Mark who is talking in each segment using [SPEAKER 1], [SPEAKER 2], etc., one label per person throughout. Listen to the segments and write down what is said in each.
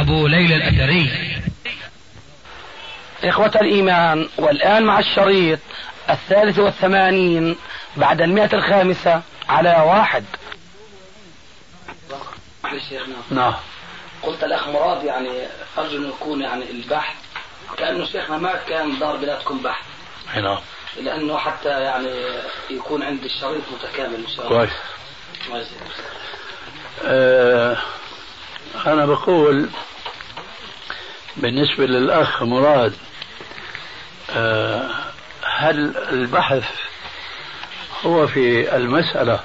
[SPEAKER 1] أبو ليلى الأثري.
[SPEAKER 2] إخوة الإيمان والآن مع الشريط الثالث والثمانين بعد المئة الخامسة على واحد.
[SPEAKER 3] نعم.
[SPEAKER 2] قلت الأخ مراد يعني أرجو أن يكون يعني البحث كأنه شيخنا ما كان دار بلادكم بحث.
[SPEAKER 3] نعم.
[SPEAKER 2] لأنه حتى يعني يكون عند الشريط متكامل إن شاء الله.
[SPEAKER 3] كويس. آه أنا بقول بالنسبة للأخ مراد آه هل البحث هو في المسألة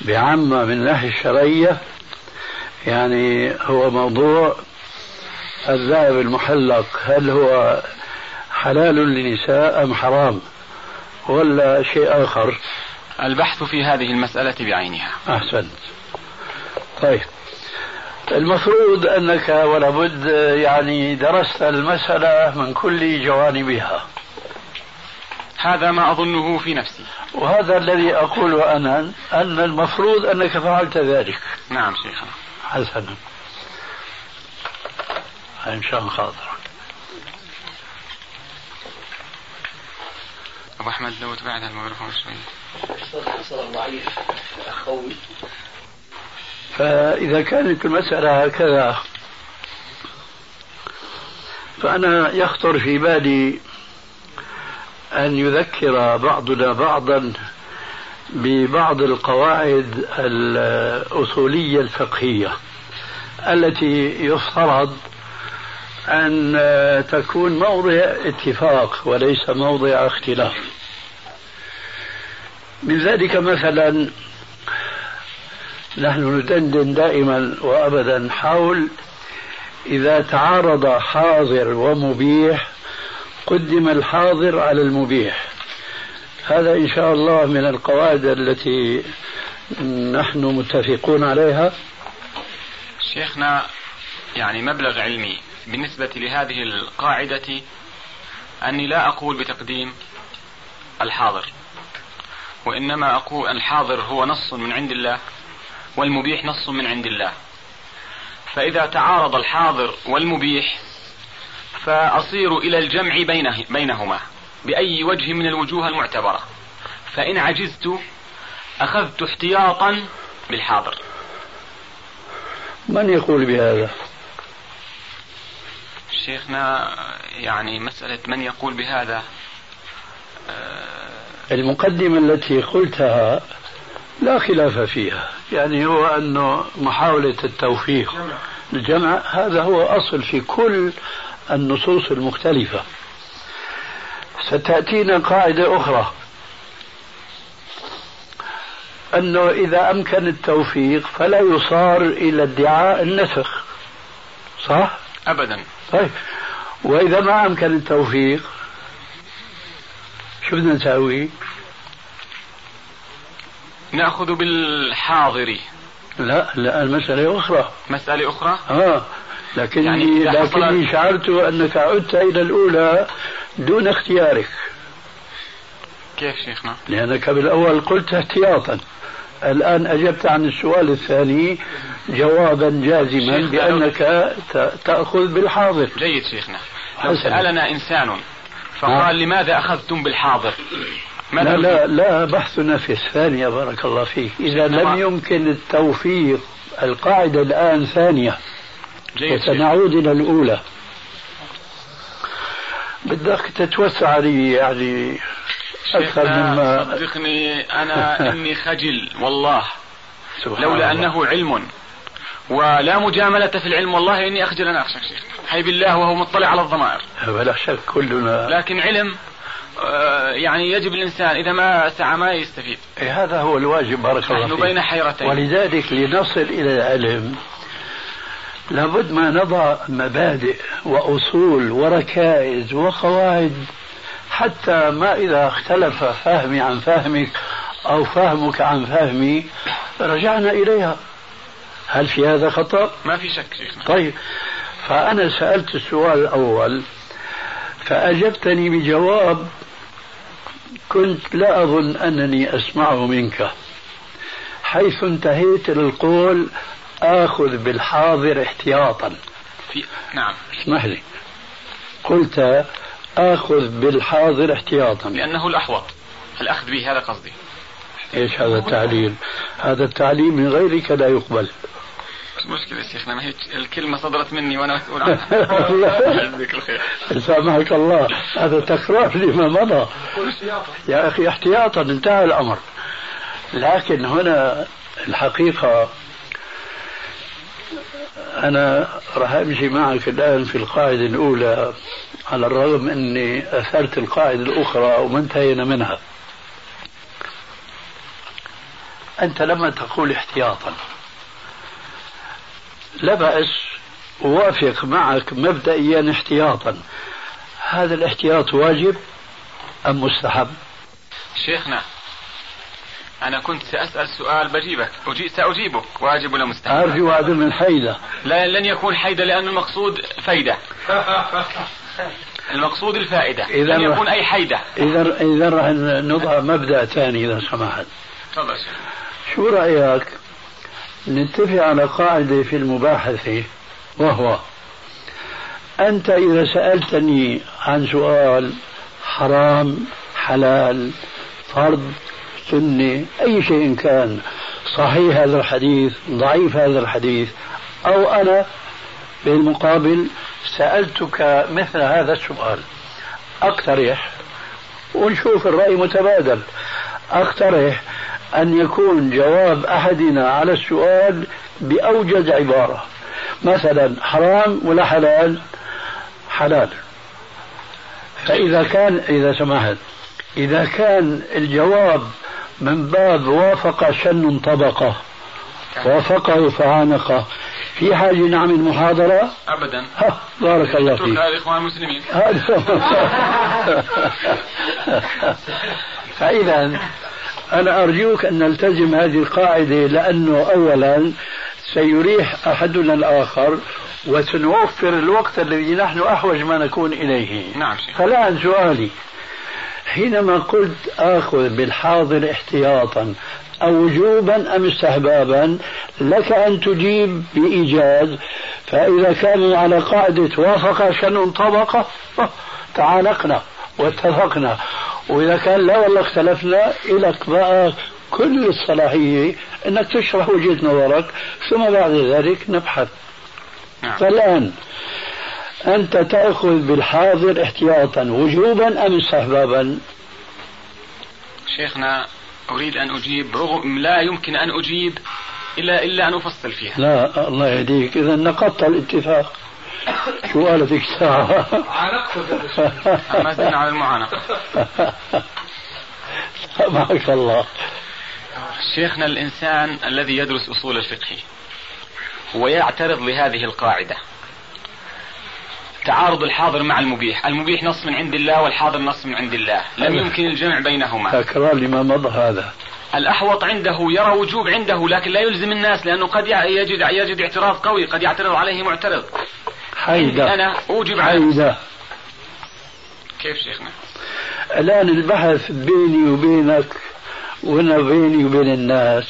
[SPEAKER 3] بعامة من الناحية الشرعية؟ يعني هو موضوع الذهب المحلق هل هو حلال للنساء أم حرام؟ ولا شيء آخر؟
[SPEAKER 4] البحث في هذه المسألة بعينها.
[SPEAKER 3] أحسنت. طيب. المفروض أنك ولا بد يعني درست المسألة من كل جوانبها.
[SPEAKER 4] هذا ما أظنه في نفسي.
[SPEAKER 3] وهذا الذي أقوله أنا أن المفروض أنك فعلت ذلك.
[SPEAKER 4] نعم شيخنا.
[SPEAKER 3] حسنا. إن شاء الله خاطرك.
[SPEAKER 4] أبو أحمد لو تبعد الميكروفون شوي.
[SPEAKER 2] ضعيف أخوي.
[SPEAKER 3] فإذا كانت المسألة هكذا فأنا يخطر في بالي أن يذكر بعضنا بعضا ببعض القواعد الأصولية الفقهية التي يفترض أن تكون موضع اتفاق وليس موضع اختلاف. من ذلك مثلا نحن ندندن دائما وأبدا حول إذا تعارض حاضر ومبيح قدم الحاضر على المبيح. هذا إن شاء الله من القواعد التي نحن متفقون عليها.
[SPEAKER 4] شيخنا يعني مبلغ علمي بالنسبة لهذه القاعدة أني لا أقول بتقديم الحاضر وإنما أقول الحاضر هو نص من عند الله. والمبيح نص من عند الله. فإذا تعارض الحاضر والمبيح فأصير إلى الجمع بينه بينهما بأي وجه من الوجوه المعتبرة. فإن عجزت أخذت احتياطا بالحاضر.
[SPEAKER 3] من يقول بهذا؟
[SPEAKER 4] شيخنا يعني مسألة من يقول بهذا؟ آه،
[SPEAKER 3] المقدمة التي قلتها لا خلاف فيها. يعني هو أنه محاولة التوفيق الجمع هذا هو أصل في كل النصوص المختلفة. ستأتينا قاعدة أخرى. أنه إذا أمكن التوفيق فلا يصار إلى ادعاء النسخ. صح؟
[SPEAKER 4] أبدا.
[SPEAKER 3] طيب. وإذا ما أمكن التوفيق شو بدنا نسوي؟
[SPEAKER 4] نأخذ بالحاضر.
[SPEAKER 3] لا لا المسألة أخرى.
[SPEAKER 4] مسألة أخرى؟
[SPEAKER 3] آه لكني
[SPEAKER 4] يعني
[SPEAKER 3] لكني
[SPEAKER 4] حصل-
[SPEAKER 3] شعرت أنك عدت إلى الأولى دون اختيارك.
[SPEAKER 4] كيف شيخنا؟
[SPEAKER 3] لأنك بالأول قلت احتياطا. الآن أجبت عن السؤال الثاني جوابا جازما بأنك تأخذ بالحاضر.
[SPEAKER 4] جيد شيخنا. لو. سألنا إنسان فقال لماذا أخذتم بالحاضر؟
[SPEAKER 3] لا لا لا بحثنا في الثانية بارك الله فيك. إذا لم يمكن التوفيق القاعدة الآن ثانية. وسنعود إلى الأولى. بدك تتوسع لي يعني أكثر مما
[SPEAKER 4] صدقني أنا إني خجل والله.
[SPEAKER 3] سبحان
[SPEAKER 4] لولا
[SPEAKER 3] الله.
[SPEAKER 4] أنه علم. ولا مجاملة في العلم والله إني أخجل أن أخشى شيخ. حي بالله وهو مطلع على الضمائر.
[SPEAKER 3] بلا شك كلنا.
[SPEAKER 4] لكن علم يعني يجب الإنسان إذا ما سعى ما يستفيد.
[SPEAKER 3] إيه هذا هو الواجب بارك الله فيك.
[SPEAKER 4] بين حيرتين.
[SPEAKER 3] ولذلك لنصل إلى العلم لابد ما نضع مبادئ وأصول وركائز وقواعد حتى ما إذا اختلف فهمي عن فهمك أو فهمك عن فهمي رجعنا إليها. هل في هذا خطأ؟
[SPEAKER 4] ما في شك شيخنا.
[SPEAKER 3] طيب فأنا سألت السؤال الأول فأجبتني بجواب كنت لا أظن أنني أسمعه منك. حيث انتهيت للقول آخذ بالحاضر احتياطا.
[SPEAKER 4] في نعم.
[SPEAKER 3] اسمح لي. قلت آخذ بالحاضر احتياطا.
[SPEAKER 4] لأنه الأحوط. الأخذ به هذا قصدي.
[SPEAKER 3] إيش هذا التعليل؟ هذا التعليل من غيرك لا يقبل.
[SPEAKER 4] مش مشكلة شيخنا ما هي الكلمة صدرت مني وأنا مسؤول عنها.
[SPEAKER 3] جزاك الخير سامحك الله. هذا تكرار لما مضى. يا أخي احتياطا انتهى الأمر. لكن هنا الحقيقة أنا راح أمشي معك الآن في القاعدة الأولى على الرغم أني أثرت القاعدة الأخرى وما انتهينا منها. أنت لما تقول احتياطا لا بأس أوافق معك مبدئيا احتياطا. هذا الاحتياط واجب أم مستحب؟
[SPEAKER 4] شيخنا أنا كنت سأسأل سؤال بجيبك. أجي سأجيبك. واجب ولا مستحب؟
[SPEAKER 3] أرجو عدم الحيدة
[SPEAKER 4] لا لن يكون حيدة لأن المقصود فايدة. المقصود الفائدة.
[SPEAKER 3] إذا
[SPEAKER 4] لن يكون أي حيدة.
[SPEAKER 3] إذا إذا راح نضع مبدأ ثاني إذا سمحت.
[SPEAKER 4] تفضل شيخ
[SPEAKER 3] شو رأيك؟ نتفق على قاعدة في المباحثة وهو أنت إذا سألتني عن سؤال حرام حلال فرض سنة أي شيء كان صحيح هذا الحديث ضعيف هذا الحديث أو أنا بالمقابل سألتك مثل هذا السؤال أقترح ونشوف الرأي متبادل أقترح أن يكون جواب أحدنا على السؤال بأوجز عبارة. مثلا حرام ولا حلال؟ حلال. فإذا كان إذا سمحت إذا كان الجواب من باب وافق شن طبقة وافقه فعانقه في حاجة نعمل محاضرة؟
[SPEAKER 4] أبدا.
[SPEAKER 3] بارك الله فيك.
[SPEAKER 4] هذا إخوان المسلمين.
[SPEAKER 3] فإذا أنا أرجوك أن نلتزم هذه القاعدة لأنه أولا سيريح أحدنا الآخر وسنوفر الوقت الذي نحن أحوج ما نكون إليه.
[SPEAKER 4] نعم.
[SPEAKER 3] فالآن سؤالي حينما قلت آخذ بالحاضر احتياطا أو وجوبا أم استحبابا لك أن تجيب بإيجاز فإذا كان على قاعدة وافق شن طبقة تعانقنا واتفقنا. وإذا كان لا والله اختلفنا إلك بقى كل الصلاحية أنك تشرح وجهة نظرك ثم بعد ذلك نبحث.
[SPEAKER 4] نعم.
[SPEAKER 3] فالآن أنت تأخذ بالحاضر احتياطا وجوبا أم استحبابا
[SPEAKER 4] شيخنا أريد أن أجيب رغم لا يمكن أن أجيب إلا إلا أن أفصل فيها.
[SPEAKER 3] لا الله يهديك. إذا نقضت الاتفاق. شو قال فيك ساعة
[SPEAKER 4] ما زلنا على المعانقة.
[SPEAKER 3] سامحك الله.
[SPEAKER 4] شيخنا الإنسان الذي يدرس أصول الفقه ويعترض لهذه القاعدة. تعارض الحاضر مع المبيح. المبيح نص من عند الله والحاضر نص من عند الله. لم يمكن الجمع بينهما.
[SPEAKER 3] تكرار لما مضى هذا.
[SPEAKER 4] الأحوط عنده يرى وجوب عنده لكن لا يلزم الناس لأنه قد يجد يجد اعتراض قوي قد يعترض عليه معترض.
[SPEAKER 3] حيدة.
[SPEAKER 4] أنا أوجب
[SPEAKER 3] حيدة.
[SPEAKER 4] كيف شيخنا؟
[SPEAKER 3] الآن البحث بيني وبينك وأنا بيني وبين الناس.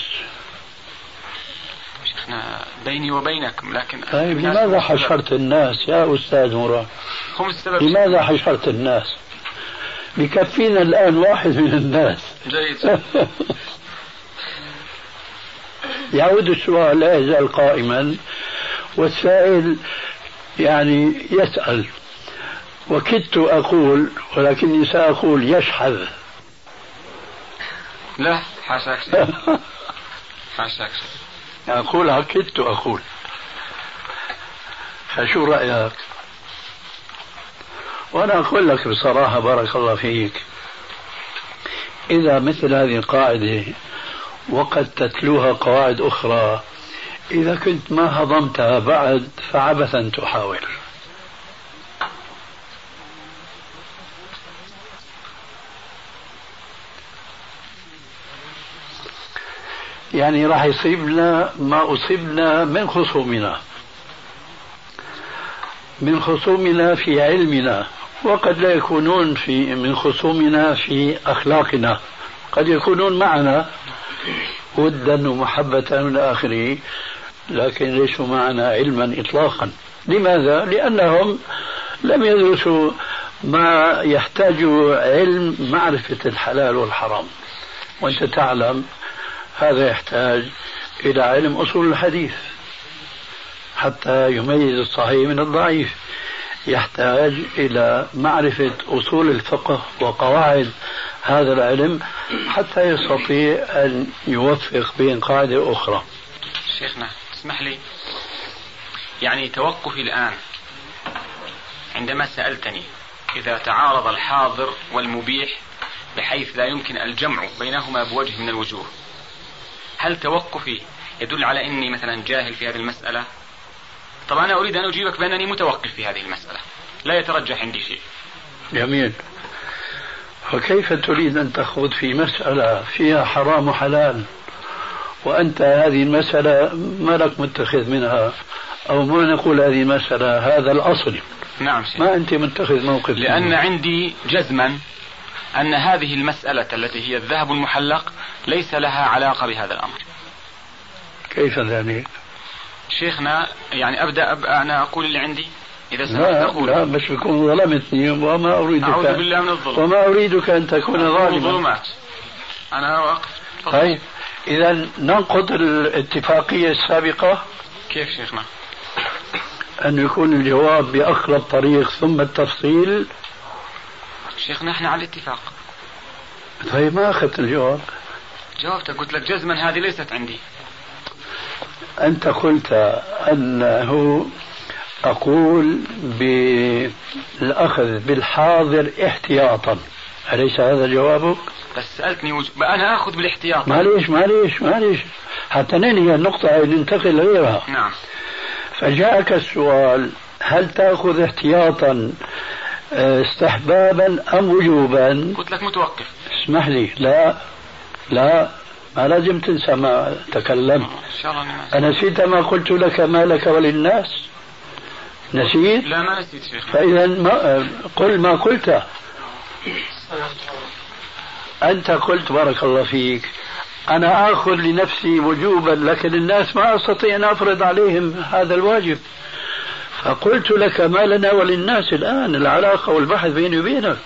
[SPEAKER 4] شيخنا بيني وبينكم لكن
[SPEAKER 3] طيب لماذا. حشرت الناس يا أستاذ مراد
[SPEAKER 4] هم السبب.
[SPEAKER 3] لماذا حشرت الناس؟ بكفينا الآن واحد من الناس.
[SPEAKER 4] جيد.
[SPEAKER 3] يعود السؤال لا يزال قائما. والسائل يعني يسأل. وكدت أقول ولكني سأقول يشحذ.
[SPEAKER 4] لا حاشاك حاشاك
[SPEAKER 3] أقولها كدت أقول. فشو رأيك؟ وأنا أقول لك بصراحة بارك الله فيك. إذا مثل هذه القاعدة وقد تتلوها قواعد أخرى إذا كنت ما هضمتها بعد فعبثا تحاول. يعني راح يصيبنا ما أصبنا من خصومنا. من خصومنا في علمنا وقد لا يكونون في من خصومنا في أخلاقنا. قد يكونون معنا. ودا ومحبة إلى آخره. لكن ليسوا معنا علما إطلاقا. لماذا؟ لأنهم لم يدرسوا ما يحتاج علم معرفة الحلال والحرام. وأنت تعلم هذا يحتاج إلى علم أصول الحديث. حتى يميز الصحيح من الضعيف. يحتاج إلى معرفة أصول الفقه وقواعد هذا العلم حتى يستطيع أن يوفق بين قاعدة أخرى.
[SPEAKER 4] شيخنا اسمح لي. يعني توقفي الآن. عندما سألتني إذا تعارض الحاضر والمبيح بحيث لا يمكن الجمع بينهما بوجه من الوجوه هل توقفي يدل على أني مثلا جاهل في هذه المسألة؟ طبعا أنا أريد أن أجيبك بأنني متوقف في هذه المسألة. لا يترجح عندي شيء.
[SPEAKER 3] جميل. فكيف تريد أن تخوض في مسألة فيها حرام وحلال؟ وأنت هذه المسألة ما لك متخذ منها أو ما نقول هذه المسألة هذا الأصل.
[SPEAKER 4] نعم شيخ.
[SPEAKER 3] ما أنت متخذ موقف
[SPEAKER 4] لأن منها. عندي جزما أن هذه المسألة التي هي الذهب المحلق ليس لها علاقة بهذا الأمر.
[SPEAKER 3] كيف ذلك؟
[SPEAKER 4] شيخنا يعني أبدأ أب... أنا أقول اللي عندي؟
[SPEAKER 3] إذا سمحت أقول. لا بس بكون ظلمتني وما أريدك.
[SPEAKER 4] أعوذ بالله من الظلم.
[SPEAKER 3] وما أريدك أن تكون ظالما.
[SPEAKER 4] ظلمات. أنا واقف
[SPEAKER 3] طيب. إذا ننقض الاتفاقية السابقة
[SPEAKER 4] كيف شيخنا؟
[SPEAKER 3] أن يكون الجواب بأقرب طريق ثم التفصيل.
[SPEAKER 4] شيخنا إحنا على الاتفاق.
[SPEAKER 3] طيب ما أخذت الجواب؟
[SPEAKER 4] جاوبتك قلت لك جزما هذه ليست عندي.
[SPEAKER 3] أنت قلت أنه أقول بالأخذ بالحاضر احتياطا. أليس هذا جوابك؟
[SPEAKER 4] بس سألتني وج... أنا آخذ بالاحتياط.
[SPEAKER 3] معليش معليش معليش. حتى ننهي النقطة ننتقل لغيرها
[SPEAKER 4] نعم.
[SPEAKER 3] فجاءك السؤال هل تأخذ احتياطا آه، استحبابا أم وجوبا؟
[SPEAKER 4] قلت لك متوقف.
[SPEAKER 3] اسمح لي. لا لا ما لازم تنسى ما تكلمت
[SPEAKER 4] إن شاء الله
[SPEAKER 3] أنسيت ما قلت لك ما لك وللناس. نسيت؟
[SPEAKER 4] لا ما نسيت شيخ.
[SPEAKER 3] فإذا ما قل ما قلت. أنت قلت بارك الله فيك. أنا آخذ لنفسي وجوبا لكن الناس ما أستطيع أن أفرض عليهم هذا الواجب. فقلت لك ما لنا وللناس الآن العلاقة والبحث بيني وبينك.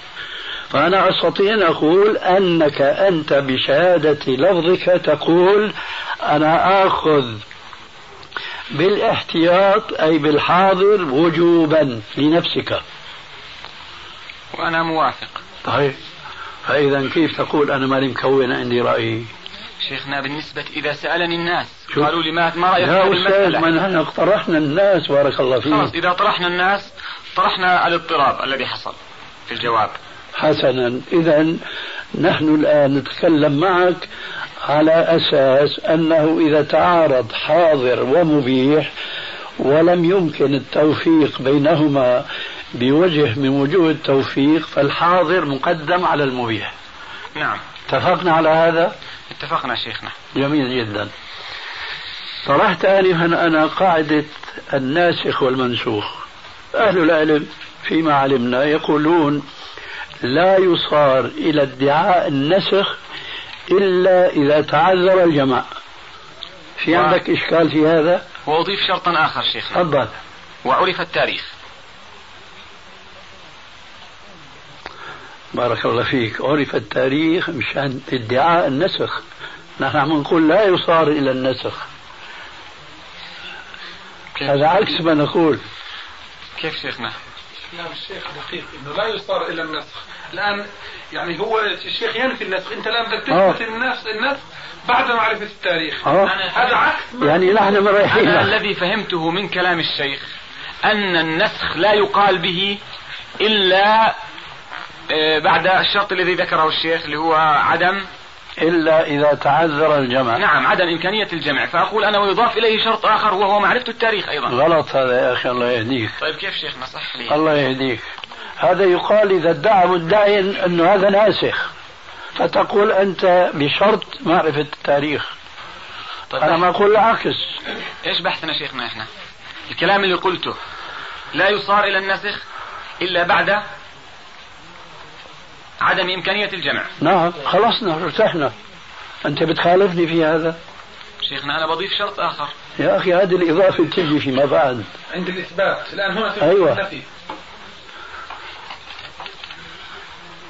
[SPEAKER 3] فأنا أستطيع أن أقول أنك أنت بشهادة لفظك تقول أنا آخذ بالاحتياط أي بالحاضر وجوبا لنفسك.
[SPEAKER 4] وأنا موافق.
[SPEAKER 3] طيب فإذا كيف تقول أنا ماني مكون عندي رأي؟
[SPEAKER 4] شيخنا بالنسبة إذا سألني الناس قالوا لي ما ما رأيك
[SPEAKER 3] في المسألة؟ ما نحن اقترحنا الناس بارك الله فيك.
[SPEAKER 4] خلاص إذا طرحنا الناس طرحنا الاضطراب الذي حصل في الجواب.
[SPEAKER 3] حسنا. إذا نحن الآن نتكلم معك على أساس أنه إذا تعارض حاضر ومبيح ولم يمكن التوفيق بينهما بوجه من وجوه التوفيق فالحاضر مقدم على المبيح
[SPEAKER 4] نعم.
[SPEAKER 3] اتفقنا على هذا؟
[SPEAKER 4] اتفقنا شيخنا.
[SPEAKER 3] جميل جدا. طرحت آنفا أنا قاعدة الناسخ والمنسوخ. أهل العلم فيما علمنا يقولون لا يصار إلى ادعاء النسخ إلا إذا تعذر الجمع في. عندك إشكال في هذا؟
[SPEAKER 4] وأضيف شرطا آخر شيخ
[SPEAKER 3] تفضل.
[SPEAKER 4] وعرف التاريخ.
[SPEAKER 3] بارك الله فيك. عرف التاريخ مشان ادعاء النسخ. نحن عم نقول لا يصار إلى النسخ. هذا عكس ما نقول.
[SPEAKER 4] كيف شيخنا؟
[SPEAKER 5] كلام الشيخ دقيق. إنه لا يصار إلى النسخ. الآن يعني هو الشيخ ينفي النسخ. أنت الآن بدك تثبت النسخ النسخ بعد معرفة التاريخ.
[SPEAKER 3] آه.
[SPEAKER 5] هذا عكس
[SPEAKER 3] يعني نحن مريحين
[SPEAKER 4] أنا الذي فهمته من كلام الشيخ أن النسخ لا يقال به إلا بعد الشرط الذي ذكره الشيخ اللي هو عدم.
[SPEAKER 3] إلا إذا تعذر الجمع.
[SPEAKER 4] نعم عدم إمكانية الجمع. فأقول أنا ويضاف إليه شرط آخر وهو معرفة التاريخ أيضا.
[SPEAKER 3] غلط هذا يا أخي الله يهديك.
[SPEAKER 4] طيب كيف شيخنا صح لي.
[SPEAKER 3] الله يهديك. هذا يقال إذا ادعى مدعي أنه هذا ناسخ. فتقول أنت بشرط معرفة التاريخ. طيب أنا ما أقول العكس.
[SPEAKER 4] إيش بحثنا شيخنا إحنا؟ الكلام اللي قلته لا يصار إلى النسخ إلا بعد عدم إمكانية الجمع
[SPEAKER 3] نعم خلصنا ارتحنا. أنت بتخالفني في هذا؟
[SPEAKER 4] شيخنا أنا بضيف شرط آخر.
[SPEAKER 3] يا أخي هذه الإضافة تجي فيما بعد.
[SPEAKER 5] عند الإثبات. الآن هنا في
[SPEAKER 3] أيوة.
[SPEAKER 5] النفي.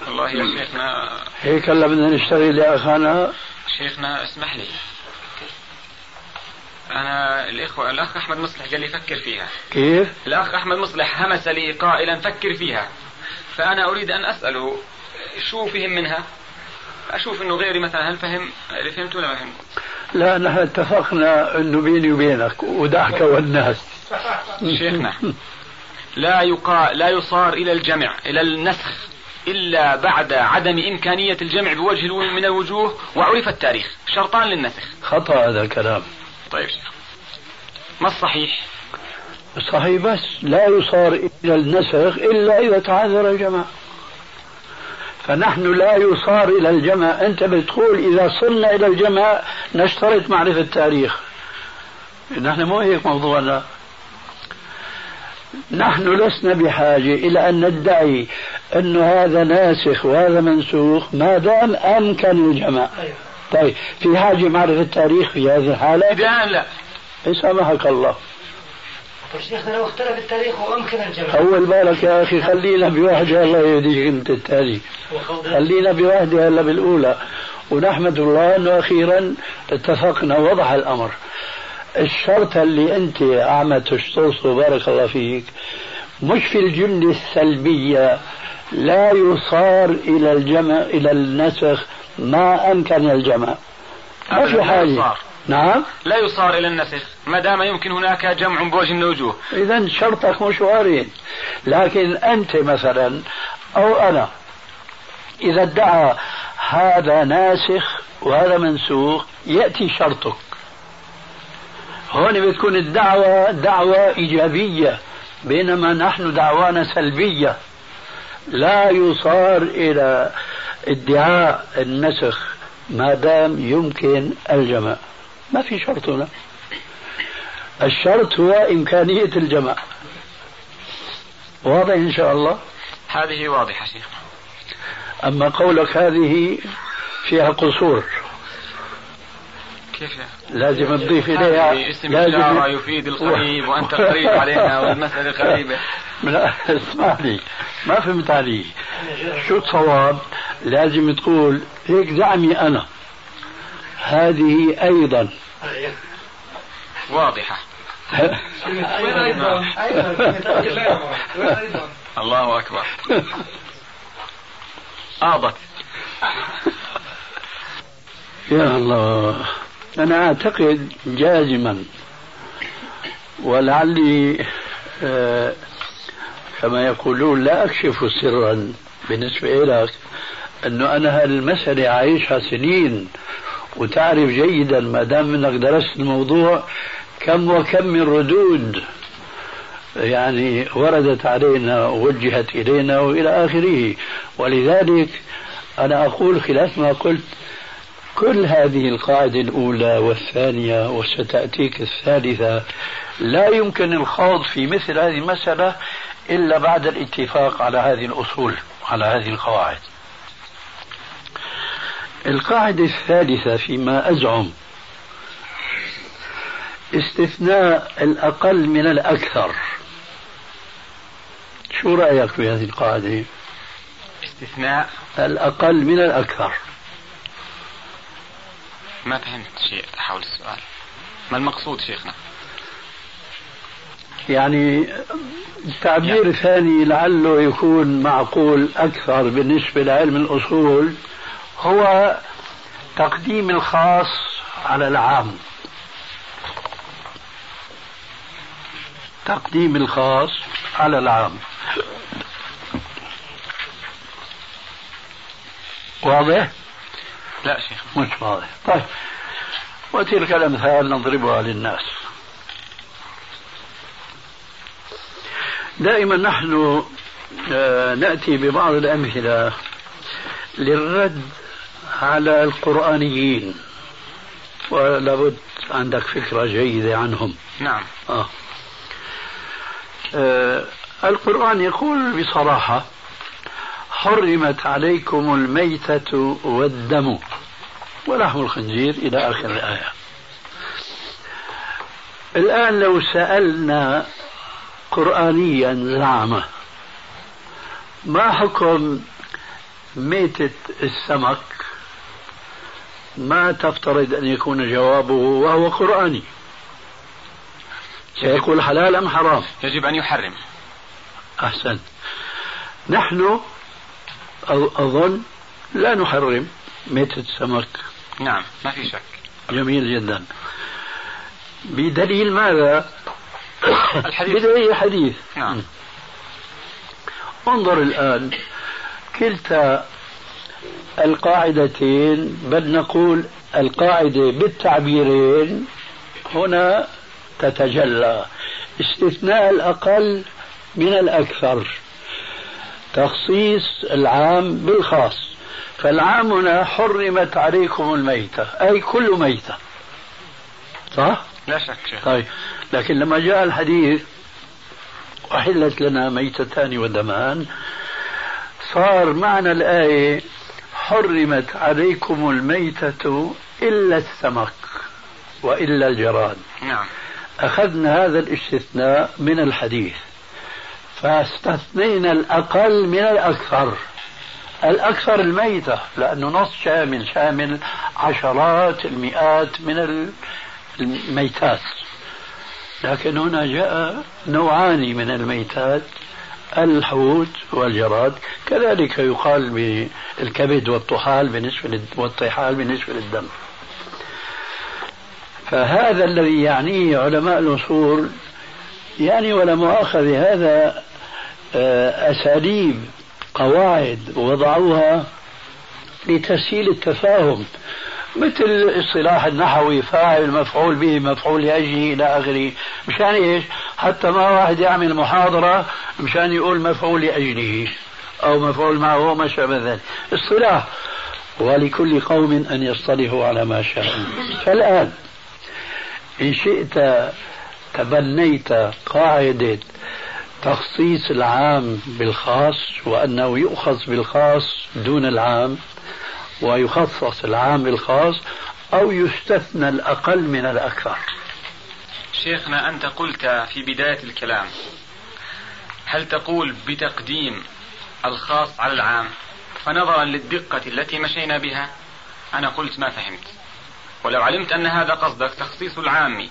[SPEAKER 4] والله يا شيخنا.
[SPEAKER 3] هيك هلا بدنا نشتغل يا أخانا.
[SPEAKER 4] شيخنا اسمح لي. أنا الإخوة الأخ أحمد مصلح قال لي فكر فيها.
[SPEAKER 3] كيف؟
[SPEAKER 4] الأخ أحمد مصلح همس لي قائلا فكر فيها. فأنا أريد أن أسأله شو فهم منها؟ أشوف أنه غيري مثلا هل فهم؟ اللي فهمت ولا ما فهمت
[SPEAKER 3] لا نحن اتفقنا أنه بيني وبينك ودعك والناس.
[SPEAKER 4] شيخنا لا يقا لا يصار إلى الجمع إلى النسخ إلا بعد عدم إمكانية الجمع بوجه من الوجوه وعرف التاريخ. شرطان للنسخ.
[SPEAKER 3] خطأ هذا الكلام.
[SPEAKER 4] طيب شيخ. ما الصحيح؟
[SPEAKER 3] صحيح بس لا يصار إلى النسخ إلا إذا تعذر الجمع فنحن لا يصار إلى الجمع أنت بتقول إذا صرنا إلى الجمع نشترط معرفة التاريخ. نحن مو هيك موضوعنا نحن لسنا بحاجة إلى أن ندعي أن هذا ناسخ وهذا منسوخ ما دام أمكن الجمع طيب في حاجة معرفة التاريخ في هذه الحالة؟
[SPEAKER 4] الآن لا.
[SPEAKER 3] يسامحك الله.
[SPEAKER 6] شيخنا لو اختلف التاريخ وأمكن الجمع
[SPEAKER 3] أول بالك يا أخي خلينا بواحدة الله يهديك أنت التالي. خلينا بواحدة هلا بالأولى. ونحمد الله أنه أخيرا اتفقنا وضح الأمر. الشرط اللي أنت عم تشترطه بارك الله فيك مش في الجملة السلبية لا يصار إلى الجمع إلى النسخ ما أمكن الجمع. ما في
[SPEAKER 4] يصار.
[SPEAKER 3] نعم.
[SPEAKER 4] لا يصار إلى النسخ ما دام يمكن هناك جمع بوجه من الوجوه
[SPEAKER 3] إذا شرطك مش وارد لكن أنت مثلا أو أنا إذا ادعى هذا ناسخ وهذا منسوخ يأتي شرطك. هون بتكون الدعوة دعوة إيجابية بينما نحن دعوانا سلبية. لا يصار إلى ادعاء النسخ ما دام يمكن الجمع ما في شرط هنا. الشرط هو إمكانية الجمع واضح إن شاء الله؟
[SPEAKER 4] هذه واضحة شيخ.
[SPEAKER 3] أما قولك هذه فيها قصور.
[SPEAKER 4] كيف؟
[SPEAKER 3] لازم تضيف
[SPEAKER 4] هذه
[SPEAKER 3] إليها
[SPEAKER 4] اسم إشارة يفيد القريب وأنت قريب علينا والمسألة قريبة.
[SPEAKER 3] لا اسمح لي. ما فهمت علي. شو الصواب؟ لازم تقول هيك زعمي أنا. هذه أيضا.
[SPEAKER 4] واضحة؟ الله أكبر. آضت
[SPEAKER 3] يا الله. أنا أعتقد جازما. ولعلي آه كما يقولون لا أكشف سرا بالنسبة لك أنه أنا هالمسألة عايشها سنين. وتعرف جيدا ما دام انك درست الموضوع كم وكم من ردود يعني وردت علينا ووجهت إلينا وإلى آخره. ولذلك أنا أقول خلاف ما قلت كل هذه القاعدة الأولى والثانية وستأتيك الثالثة لا يمكن الخوض في مثل هذه المسألة إلا بعد الاتفاق على هذه الأصول على هذه القواعد. القاعدة الثالثة فيما أزعم. استثناء الأقل من الأكثر. شو رأيك في هذه القاعدة؟
[SPEAKER 4] استثناء
[SPEAKER 3] الأقل من الأكثر.
[SPEAKER 4] ما فهمت شيء حول السؤال. ما المقصود شيخنا؟
[SPEAKER 3] يعني تعبير يعني. ثاني لعله يكون معقول أكثر بالنسبة لعلم الأصول. هو تقديم الخاص على العام. تقديم الخاص على العام. واضح؟
[SPEAKER 4] لا شيخ.
[SPEAKER 3] مش واضح. طيب. وتلك الأمثال نضربها للناس. دائما نحن آه، نأتي ببعض الأمثلة للرد على القرآنيين. ولابد عندك فكرة جيدة عنهم.
[SPEAKER 4] نعم.
[SPEAKER 3] آه. آه القرآن يقول بصراحة حرمت عليكم الميتة والدم ولحم الخنزير إلى آخر الآية. الآن لو سألنا قرآنيا زعمه ما حكم ميتة السمك؟ ما تفترض أن يكون جوابه وهو قرآني. سيقول حلال أم حرام؟
[SPEAKER 4] يجب أن يحرم.
[SPEAKER 3] أحسن. نحن أظن لا نحرم. ميتة السمك.
[SPEAKER 4] نعم ما في شك.
[SPEAKER 3] جميل جدا. بدليل ماذا؟
[SPEAKER 4] الحديث.
[SPEAKER 3] بدليل الحديث.
[SPEAKER 4] نعم.
[SPEAKER 3] انظر الآن كلتا القاعدتين بل نقول القاعدة بالتعبيرين هنا تتجلى. استثناء الأقل من الأكثر. تخصيص العام بالخاص. فالعام هنا حرمت عليكم الميتة أي كل ميتة. صح؟
[SPEAKER 4] لا شك شيخ.
[SPEAKER 3] طيب. لكن لما جاء الحديث أحلت لنا ميتتان ودمان صار معنى الآية حرمت عليكم الميتة إلا السمك وإلا الجراد
[SPEAKER 4] نعم.
[SPEAKER 3] أخذنا هذا الاستثناء من الحديث فاستثنينا الأقل من الأكثر. الأكثر الميتة لأنه نص شامل شامل عشرات المئات من الميتات. لكن هنا جاء نوعان من الميتات. الحوت والجراد كذلك يقال بالكبد والطحال بالنسبة والطحال بالنسبة للدم. فهذا الذي يعنيه علماء الأصول يعني ولا مؤاخذة هذا آه، أساليب قواعد وضعوها لتسهيل التفاهم. مثل الاصطلاح النحوي فاعل مفعول به مفعول لاجله إلى آخره. مشان إيش؟ حتى ما واحد يعمل محاضرة مشان يقول مفعول لأجله أو مفعول معه وما شابه ذلك. اصطلاح. ولكل قوم أن يصطلحوا على ما شاء فالآن إن شئت تبنيت قاعدة تخصيص العام بالخاص وأنه يؤخذ بالخاص دون العام ويخصص العام بالخاص أو يستثنى الأقل من الأكثر.
[SPEAKER 4] شيخنا أنت قلت في بداية الكلام هل تقول بتقديم الخاص على العام فنظرا للدقة التي مشينا بها؟ أنا قلت ما فهمت. ولو علمت أن هذا قصدك تخصيص العام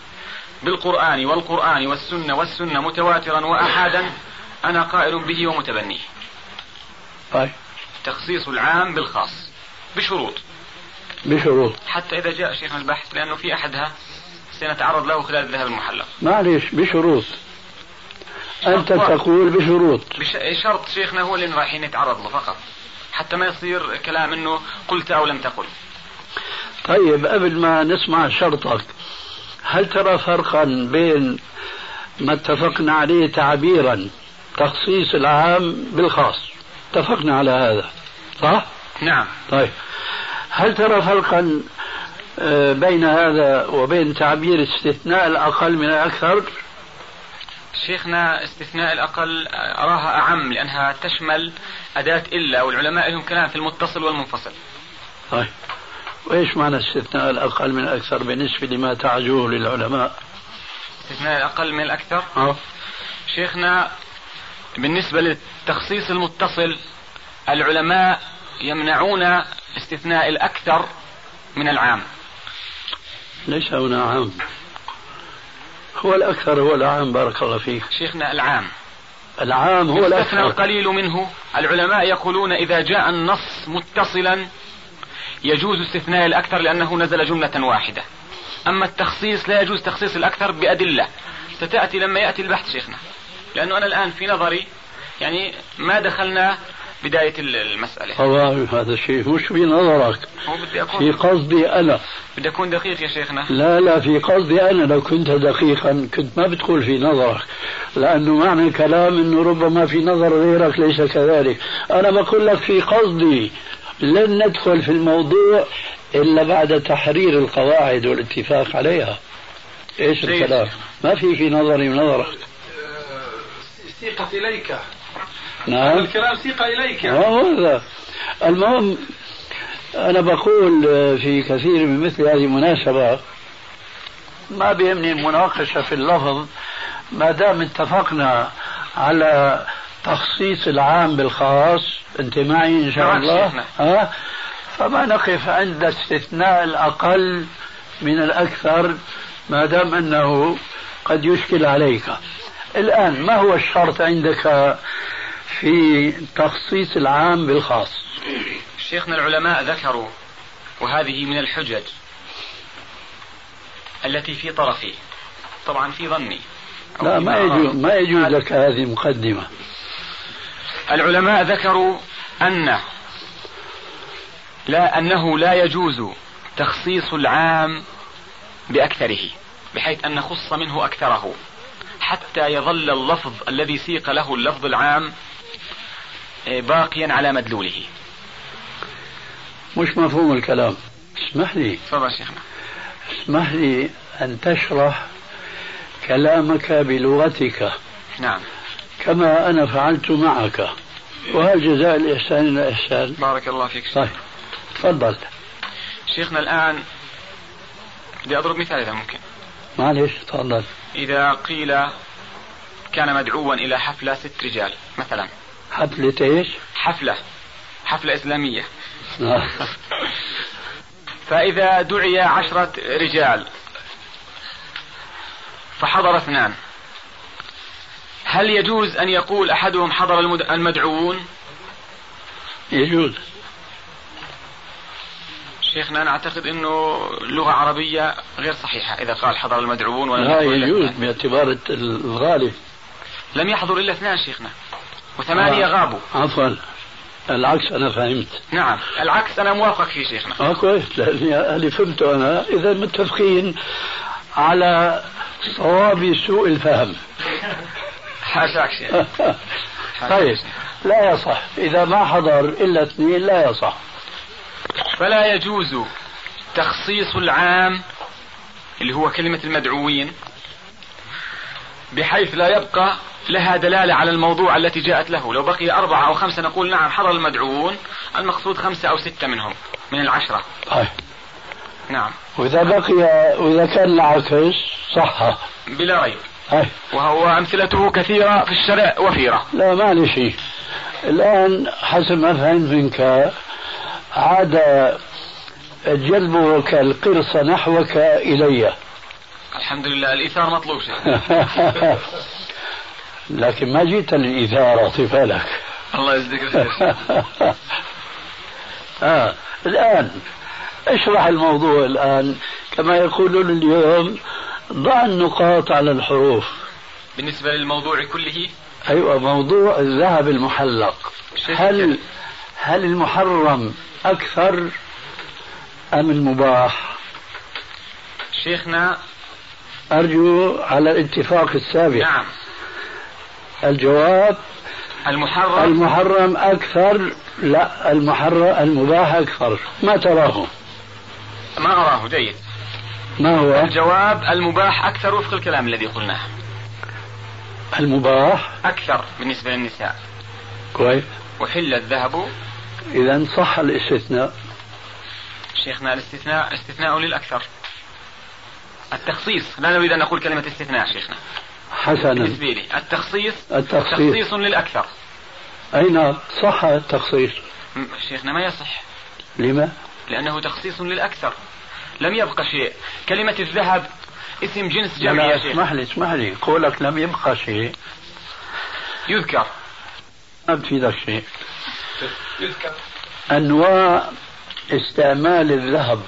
[SPEAKER 4] بالقرآن والقرآن والسنة والسنة متواترا وأحادا أنا قائل به ومتبنيه.
[SPEAKER 3] طيب.
[SPEAKER 4] تخصيص العام بالخاص. بشروط.
[SPEAKER 3] بشروط.
[SPEAKER 4] حتى إذا جاء شيخنا البحث لأنه في أحدها سنتعرض له خلال الذهب المحلق
[SPEAKER 3] معلش بشروط. أنت تقول بشروط.
[SPEAKER 4] بش... شرط شيخنا هو اللي رايحين نتعرض له فقط. حتى ما يصير كلام إنه قلت أو لم تقل.
[SPEAKER 3] طيب قبل ما نسمع شرطك هل ترى فرقا بين ما اتفقنا عليه تعبيرا تخصيص العام بالخاص؟ اتفقنا على هذا صح؟
[SPEAKER 4] نعم.
[SPEAKER 3] طيب. هل ترى فرقا آه، بين هذا وبين تعبير استثناء الأقل من الأكثر؟
[SPEAKER 4] شيخنا استثناء الأقل أراها أعم لأنها تشمل أداة إلا والعلماء لهم كلام في المتصل والمنفصل.
[SPEAKER 3] طيب. وإيش معنى استثناء الأقل من الأكثر بالنسبة لما تعجوه للعلماء؟
[SPEAKER 4] استثناء الأقل من الأكثر؟
[SPEAKER 3] أه؟
[SPEAKER 4] شيخنا بالنسبة للتخصيص المتصل العلماء يمنعون استثناء الأكثر من العام.
[SPEAKER 3] ليس هنا عام. هو الأكثر هو العام بارك الله فيك.
[SPEAKER 4] شيخنا العام.
[SPEAKER 3] العام هو الأكثر.
[SPEAKER 4] القليل منه. العلماء يقولون إذا جاء النص متصلا يجوز استثناء الأكثر لأنه نزل جملة واحدة. أما التخصيص لا يجوز تخصيص الأكثر بأدلة. ستأتي لما يأتي البحث شيخنا. لأنه أنا الآن في نظري يعني ما دخلنا بداية المسألة.
[SPEAKER 3] طبعا هذا شيء مش في نظرك؟ في قصدي أنا.
[SPEAKER 4] بدي أكون دقيق يا شيخنا.
[SPEAKER 3] لا لا في قصدي أنا. لو كنت دقيقا كنت ما بتقول في نظرك. لأنه معنى الكلام أنه ربما في نظر غيرك ليس كذلك. أنا بقول لك في قصدي لن ندخل في الموضوع إلا بعد تحرير القواعد والاتفاق عليها. إيش الكلام؟ ما في في نظري ونظرك.
[SPEAKER 5] سيقت إليك.
[SPEAKER 3] نعم.
[SPEAKER 5] الكلام سيق إليك
[SPEAKER 3] يعني. هذا. المهم أنا بقول في كثير من مثل هذه المناسبات ما بيهمني المناقشه في اللفظ ما دام اتفقنا على تخصيص العام بالخاص انت معي إن شاء
[SPEAKER 4] نعم،
[SPEAKER 3] الله ها فما نقف عند استثناء الأقل من الأكثر ما دام أنه قد يشكل عليك. الآن ما هو الشرط عندك في تخصيص العام بالخاص.
[SPEAKER 4] شيخنا العلماء ذكروا وهذه من الحجج التي في طرفي. طبعا في ظني.
[SPEAKER 3] لا ما يجوز ما يجوز لك هذه مقدمة.
[SPEAKER 4] العلماء ذكروا أن لا أنه لا يجوز تخصيص العام بأكثره بحيث أن نخص منه أكثره حتى يظل اللفظ الذي سيق له اللفظ العام باقيا على مدلوله.
[SPEAKER 3] مش مفهوم الكلام. اسمح لي.
[SPEAKER 4] تفضل شيخنا.
[SPEAKER 3] اسمح لي أن تشرح كلامك بلغتك.
[SPEAKER 4] نعم.
[SPEAKER 3] كما أنا فعلت معك. وهل جزاء الإحسان إلا إحسان؟
[SPEAKER 4] بارك الله فيك.
[SPEAKER 3] طيب. تفضل.
[SPEAKER 4] شيخنا الآن بدي أضرب مثال إذا ممكن.
[SPEAKER 3] معلش تفضل.
[SPEAKER 4] إذا قيل كان مدعوا إلى حفلة ست رجال مثلا.
[SPEAKER 3] حفلة إيش؟
[SPEAKER 4] حفلة. حفلة. إسلامية. فإذا دعي عشرة رجال فحضر اثنان. هل يجوز أن يقول أحدهم حضر المدعوون؟
[SPEAKER 3] يجوز.
[SPEAKER 4] شيخنا أنا أعتقد أنه لغة عربية غير صحيحة إذا قال حضر المدعوون ولا
[SPEAKER 3] لا يجوز باعتبار الغالب
[SPEAKER 4] لم يحضر إلا اثنان شيخنا. وثمانية آه. غابوا.
[SPEAKER 3] عفوا. العكس أنا فهمت.
[SPEAKER 4] نعم العكس أنا موافق فيه شيخنا.
[SPEAKER 3] آه كويس. لأني اللي فهمته أنا. إذا متفقين على صواب سوء الفهم.
[SPEAKER 4] حاشاك شيخ.
[SPEAKER 3] طيب. لا يصح. إذا ما حضر إلا اثنين لا يصح.
[SPEAKER 4] فلا يجوز تخصيص العام اللي هو كلمة المدعوين بحيث لا يبقى لها دلالة على الموضوع التي جاءت له. لو بقي أربعة أو خمسة نقول نعم حضر المدعوون. المقصود خمسة أو ستة منهم من العشرة.
[SPEAKER 3] طيب.
[SPEAKER 4] نعم.
[SPEAKER 3] وإذا بقي وإذا كان العكس صح.
[SPEAKER 4] بلا ريب.
[SPEAKER 3] أي.
[SPEAKER 4] وهو أمثلته كثيرة في الشرع وفيرة.
[SPEAKER 3] لا ما شيء. الآن حسب ما فهمت منك عاد جلبك القرص نحوك إلي.
[SPEAKER 4] الحمد لله الإيثار مطلوب
[SPEAKER 3] لكن ما جئت للإثارة طفالك
[SPEAKER 4] الله يجزيك الخير
[SPEAKER 3] آه. الآن اشرح الموضوع الآن. كما يقولون اليوم ضع النقاط على الحروف.
[SPEAKER 4] بالنسبة للموضوع كله؟
[SPEAKER 3] أيوة موضوع الذهب المحلق. هل هل المحرم أكثر أم المباح؟
[SPEAKER 4] شيخنا.
[SPEAKER 3] أرجو على الاتفاق السابق.
[SPEAKER 4] نعم.
[SPEAKER 3] الجواب
[SPEAKER 4] المحرم؟
[SPEAKER 3] المحرم أكثر لا المحرم المباح أكثر. ما تراه؟
[SPEAKER 4] ما أراه جيد.
[SPEAKER 3] ما هو؟
[SPEAKER 4] الجواب المباح أكثر وفق الكلام الذي قلناه.
[SPEAKER 3] المباح؟
[SPEAKER 4] أكثر بالنسبة للنساء.
[SPEAKER 3] كويس.
[SPEAKER 4] وحل الذهب.
[SPEAKER 3] إذا صح الاستثناء.
[SPEAKER 4] شيخنا الاستثناء استثناء للأكثر. التخصيص. لا نريد أن نقول كلمة استثناء شيخنا.
[SPEAKER 3] حسنا.
[SPEAKER 4] بالنسبة لي التخصيص.
[SPEAKER 3] التخصيص
[SPEAKER 4] تخصيص للأكثر.
[SPEAKER 3] أي نعم صح التخصيص.
[SPEAKER 4] شيخنا ما يصح؟
[SPEAKER 3] لما؟
[SPEAKER 4] لأنه تخصيص للأكثر. لم يبقى شيء. كلمة الذهب اسم جنس جمع يا شيخ.
[SPEAKER 3] اسمح لي اسمح لي. قولك لم يبقى شيء.
[SPEAKER 4] يذكر.
[SPEAKER 3] ما بتفيدك شيء يذكر. أنواع استعمال الذهب.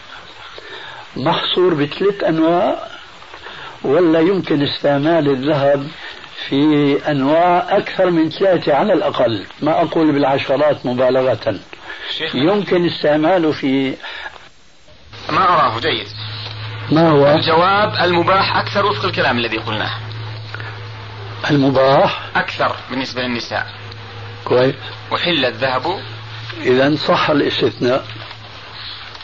[SPEAKER 3] محصور بثلاث أنواع. ولا يمكن استعمال الذهب في أنواع أكثر من ثلاثة على الأقل ما أقول بالعشرات مبالغة. يمكن استعماله في
[SPEAKER 4] ما أراه جيد.
[SPEAKER 3] ما هو؟
[SPEAKER 4] الجواب المباح أكثر وفق الكلام الذي قلناه.
[SPEAKER 3] المباح؟
[SPEAKER 4] أكثر بالنسبة للنساء.
[SPEAKER 3] كويس.
[SPEAKER 4] وحل الذهب.
[SPEAKER 3] إذا صح الاستثناء.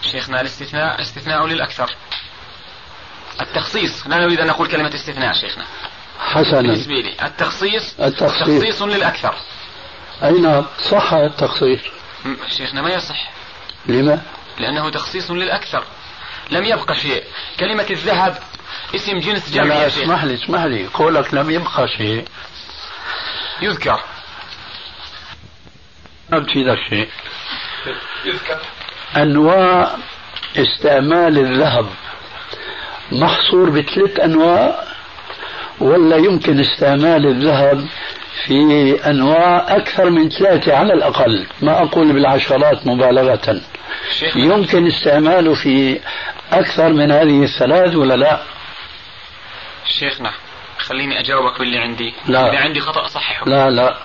[SPEAKER 4] شيخنا الاستثناء استثناء للأكثر. التخصيص. لا نريد أن نقول كلمة استثناء شيخنا.
[SPEAKER 3] حسنا.
[SPEAKER 4] بالنسبة لي التخصيص
[SPEAKER 3] التخصيص.
[SPEAKER 4] تخصيص للأكثر.
[SPEAKER 3] أي نعم صح التخصيص؟
[SPEAKER 4] شيخنا ما يصح.
[SPEAKER 3] لما؟
[SPEAKER 4] لأنه تخصيص للأكثر. لم يبقى شيء. كلمة الذهب اسم جنس جمع
[SPEAKER 3] لا
[SPEAKER 4] يا شيخ.
[SPEAKER 3] اسمح لي اسمح لي. قولك لم يبقى شيء.
[SPEAKER 4] يذكر.
[SPEAKER 3] ما بتفيدك شيء
[SPEAKER 5] يذكر.
[SPEAKER 3] أنواع استعمال الذهب. محصور بثلاث أنواع ولا يمكن استعمال الذهب في أنواع أكثر من ثلاثة على الأقل ما أقول بالعشرات مبالغة. يمكن استعماله في أكثر من هذه الثلاث ولا لا؟
[SPEAKER 4] شيخنا خليني أجاوبك باللي عندي.
[SPEAKER 3] لا.
[SPEAKER 4] إذا عندي خطأ صححه
[SPEAKER 3] لا لا.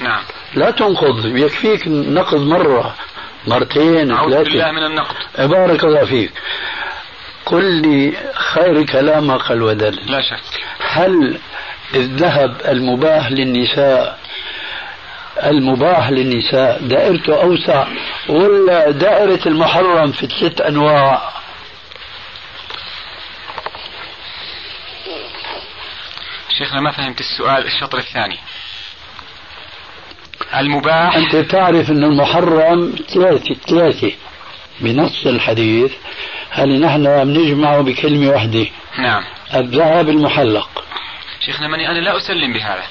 [SPEAKER 4] نعم.
[SPEAKER 3] لا تنقض يكفيك نقض مرة مرتين
[SPEAKER 4] أعوذ بالله
[SPEAKER 3] ثلاثة
[SPEAKER 4] من النقد
[SPEAKER 3] بارك الله فيك. قل لي خير كلام قال ودل
[SPEAKER 4] لا شك.
[SPEAKER 3] هل الذهب المباح للنساء؟ المباح للنساء دائرته أوسع ولا دائرة المحرم في ثلاث أنواع؟
[SPEAKER 4] شيخنا ما فهمت السؤال الشطر الثاني. المباح
[SPEAKER 3] أنت تعرف أن المحرم ثلاثة ثلاثة. بنص الحديث هل نحن بنجمعه بكلمة واحدة
[SPEAKER 4] نعم.
[SPEAKER 3] الذهب المحلق.
[SPEAKER 4] شيخنا ماني أنا لا أسلم بهذا.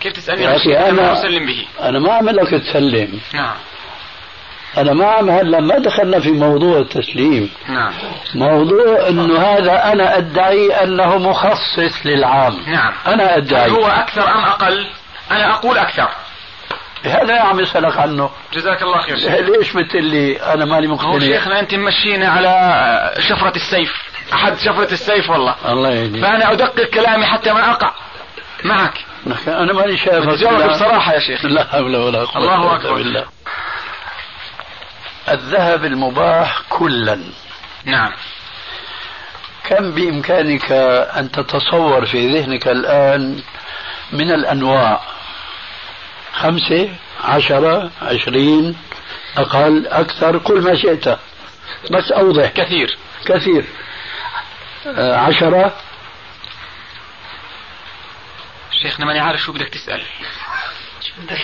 [SPEAKER 4] كيف تسألني؟ عن شيء أنا لا أسلم به.
[SPEAKER 3] أنا ما عملك تسلم.
[SPEAKER 4] نعم.
[SPEAKER 3] أنا ما عم هلا ما دخلنا في موضوع التسليم.
[SPEAKER 4] نعم.
[SPEAKER 3] موضوع أنه هذا أنا أدعي أنه مخصص للعام.
[SPEAKER 4] نعم.
[SPEAKER 3] أنا
[SPEAKER 4] هل
[SPEAKER 3] أدعي
[SPEAKER 4] هو أكثر أم أقل؟ أنا أقول أكثر.
[SPEAKER 3] هذا يا عم اسألك عنه.
[SPEAKER 4] جزاك الله خير شيخ.
[SPEAKER 3] ليش بتقول لي؟ أنا ماني
[SPEAKER 4] هو
[SPEAKER 3] مقتنع.
[SPEAKER 4] شيخنا أنت ممشينا على شفرة السيف. أحد شفرة السيف والله.
[SPEAKER 3] الله يهديك.
[SPEAKER 4] فأنا أدقق كلامي حتى ما أقع. معك.
[SPEAKER 3] أنا ماني شايف
[SPEAKER 4] تجاوب بصراحة يا شيخ.
[SPEAKER 3] لا حول ولا قوة
[SPEAKER 4] الله أكبر.
[SPEAKER 3] بالله. الذهب المباح كلا.
[SPEAKER 4] نعم.
[SPEAKER 3] كم بإمكانك أن تتصور في ذهنك الآن من الأنواع؟ خمسة عشرة عشرين أقل أكثر كل ما شئت. بس أوضح.
[SPEAKER 4] كثير.
[SPEAKER 3] كثير. آه، عشرة.
[SPEAKER 4] شيخنا ماني عارف شو بدك تسأل.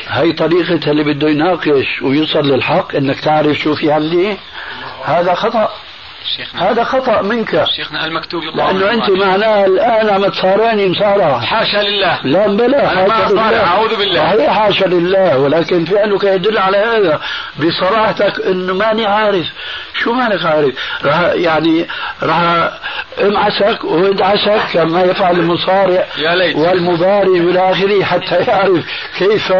[SPEAKER 3] هي طريقة اللي بده يناقش ويوصل للحق إنك تعرف شو في عندي. هذا خطأ. هذا خطأ منك.
[SPEAKER 4] شيخنا المكتوب
[SPEAKER 3] لأنه أنت معناها الآن عم تصارعني مصارعة
[SPEAKER 4] حاشا لله.
[SPEAKER 3] لا بلا
[SPEAKER 4] أنا ما أصارع،. أعوذ بالله.
[SPEAKER 3] صحيح حاشا لله. ولكن فعلك يدل على هذا. بصراحتك انه ماني عارف. شو مانك عارف؟ راح يعني راح امعسك وادعسك كما يفعل المصارع
[SPEAKER 4] يا ليت.
[SPEAKER 3] والمباري والى آخره حتى يعرف كيف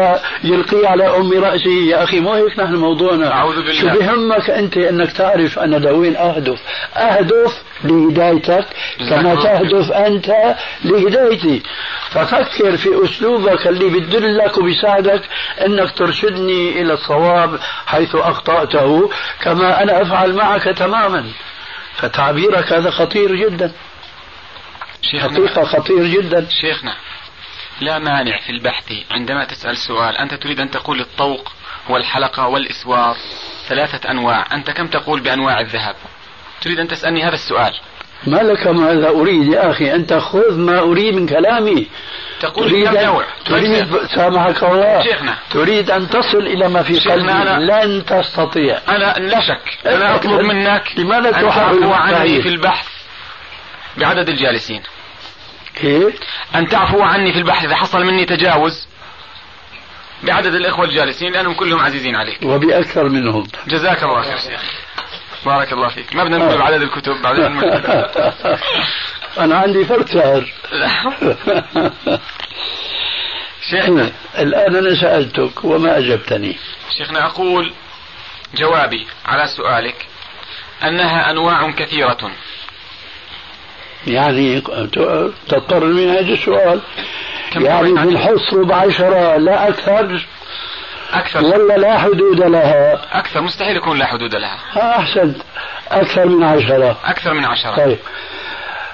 [SPEAKER 3] يلقي على أم رأسه. يا أخي مو هيك نحن موضوعنا.
[SPEAKER 4] أعوذ بالله.
[SPEAKER 3] شو بهمك أنت إنك تعرف أنا لوين اهدف أهدف. لهدايتك كما
[SPEAKER 4] الله.
[SPEAKER 3] تهدف أنت لهدايتي. ففكر في أسلوبك اللي بدلك وبيساعدك إنك ترشدني إلى الصواب حيث أخطأته كما أنا أفعل معك تماما. فتعبيرك هذا خطير جدا.
[SPEAKER 4] شيخنا
[SPEAKER 3] حقيقة خطير جدا.
[SPEAKER 4] شيخنا لا مانع في البحث عندما تسأل سؤال. أنت تريد أن تقول الطوق والحلقة والإسوار ثلاثة أنواع. أنت كم تقول بأنواع الذهب؟ تريد أن تسألني هذا السؤال؟
[SPEAKER 3] ما لك ماذا أريد يا أخي؟ أنت خذ ما أريد من كلامي.
[SPEAKER 4] تقول
[SPEAKER 3] تريد أن
[SPEAKER 4] نوع
[SPEAKER 3] تريد سامحك الله.
[SPEAKER 4] شيخنا.
[SPEAKER 3] تريد أن تصل إلى ما في قلبي.
[SPEAKER 4] أنا-
[SPEAKER 3] لن تستطيع.
[SPEAKER 4] أنا لا شك. أنا أطلب منك
[SPEAKER 3] لماذا
[SPEAKER 4] أن تعفو عني؟ في البحث بعدد الجالسين.
[SPEAKER 3] كيف؟
[SPEAKER 4] أن تعفو عني في البحث إذا حصل مني تجاوز بعدد الإخوة الجالسين لأنهم كلهم عزيزين عليك.
[SPEAKER 3] وبأكثر منهم.
[SPEAKER 4] جزاك الله خير شيخ. بارك الله فيك. ما بدنا نقول بعدد الكتب المكتبة
[SPEAKER 3] أنا عندي فرق سعر
[SPEAKER 4] شيخنا.
[SPEAKER 3] الآن أنا سألتك وما أجبتني.
[SPEAKER 4] شيخنا أقول جوابي على سؤالك. أنها أنواع كثيرة.
[SPEAKER 3] يعني تضطر من هذا السؤال. يعني بالحصر بعشرة لا أكثر.
[SPEAKER 4] أكثر
[SPEAKER 3] ولا لا حدود لها.
[SPEAKER 4] أكثر مستحيل يكون لا حدود لها.
[SPEAKER 3] أحسنت. أكثر من عشرة.
[SPEAKER 4] أكثر من عشرة.
[SPEAKER 3] طيب.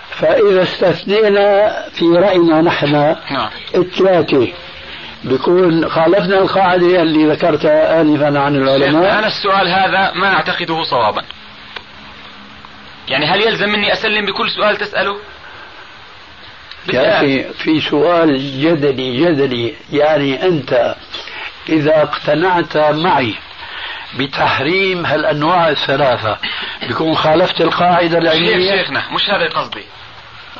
[SPEAKER 3] فإذا استثنينا في رأينا نحن
[SPEAKER 4] نعم.
[SPEAKER 3] الثلاثة بيكون خالفنا القاعدة اللي ذكرتها آنفا عن العلماء.
[SPEAKER 4] أنا السؤال هذا ما أعتقده صوابا. يعني هل يلزم مني أسلم بكل سؤال تسأله؟
[SPEAKER 3] يا. أخي في سؤال جدلي جدلي. يعني أنت إذا اقتنعت معي بتحريم هالأنواع الثلاثة بيكون خالفت القاعدة العلمية.
[SPEAKER 4] شيخنا مش هذا قصدي.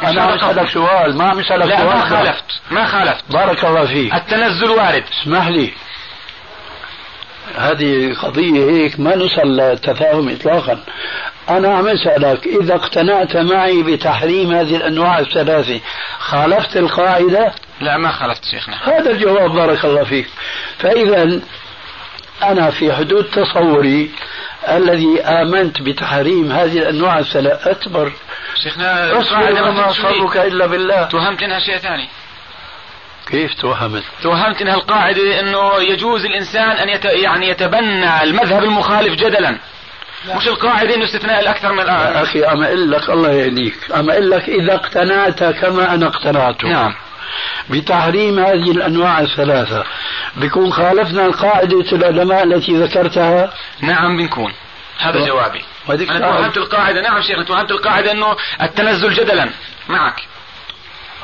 [SPEAKER 3] أنا عم أسألك. سؤال ما عم أسألك
[SPEAKER 4] لا
[SPEAKER 3] سؤال.
[SPEAKER 4] ما خالفت ما خالفت.
[SPEAKER 3] بارك الله فيك.
[SPEAKER 4] التنزل وارد.
[SPEAKER 3] اسمح لي. هذه قضية هيك ما نوصل لتفاهم إطلاقا. أنا عم أسألك إذا اقتنعت معي بتحريم هذه الأنواع الثلاثة خالفت القاعدة؟
[SPEAKER 4] لا ما خالفت شيخنا.
[SPEAKER 3] هذا الجواب بارك الله فيك. فإذا أنا في حدود تصوري الذي آمنت بتحريم هذه الأنواع الثلاثة أكبر.
[SPEAKER 4] شيخنا أصبر
[SPEAKER 3] وما
[SPEAKER 4] ما.
[SPEAKER 3] صبرك إلا بالله.
[SPEAKER 4] توهمت انها شيء ثاني.
[SPEAKER 3] كيف توهمت؟
[SPEAKER 4] توهمت انها القاعدة إنه يجوز الإنسان أن يت... يعني يتبنى المذهب المخالف جدلا. مش القاعدة إنه استثناء الأكثر من الآخر.
[SPEAKER 3] أخي أما أقول لك الله يهديك. أما أقول لك إذا اقتنعت كما أنا اقتنعت
[SPEAKER 4] نعم.
[SPEAKER 3] بتحريم هذه الأنواع الثلاثة. بيكون خالفنا قاعدة العلماء التي ذكرتها؟
[SPEAKER 4] نعم بنكون. هذا جوابي.
[SPEAKER 3] سؤال.
[SPEAKER 4] توهمت القاعدة. نعم شيخنا توهمت القاعدة إنه التنزل جدلا. معك.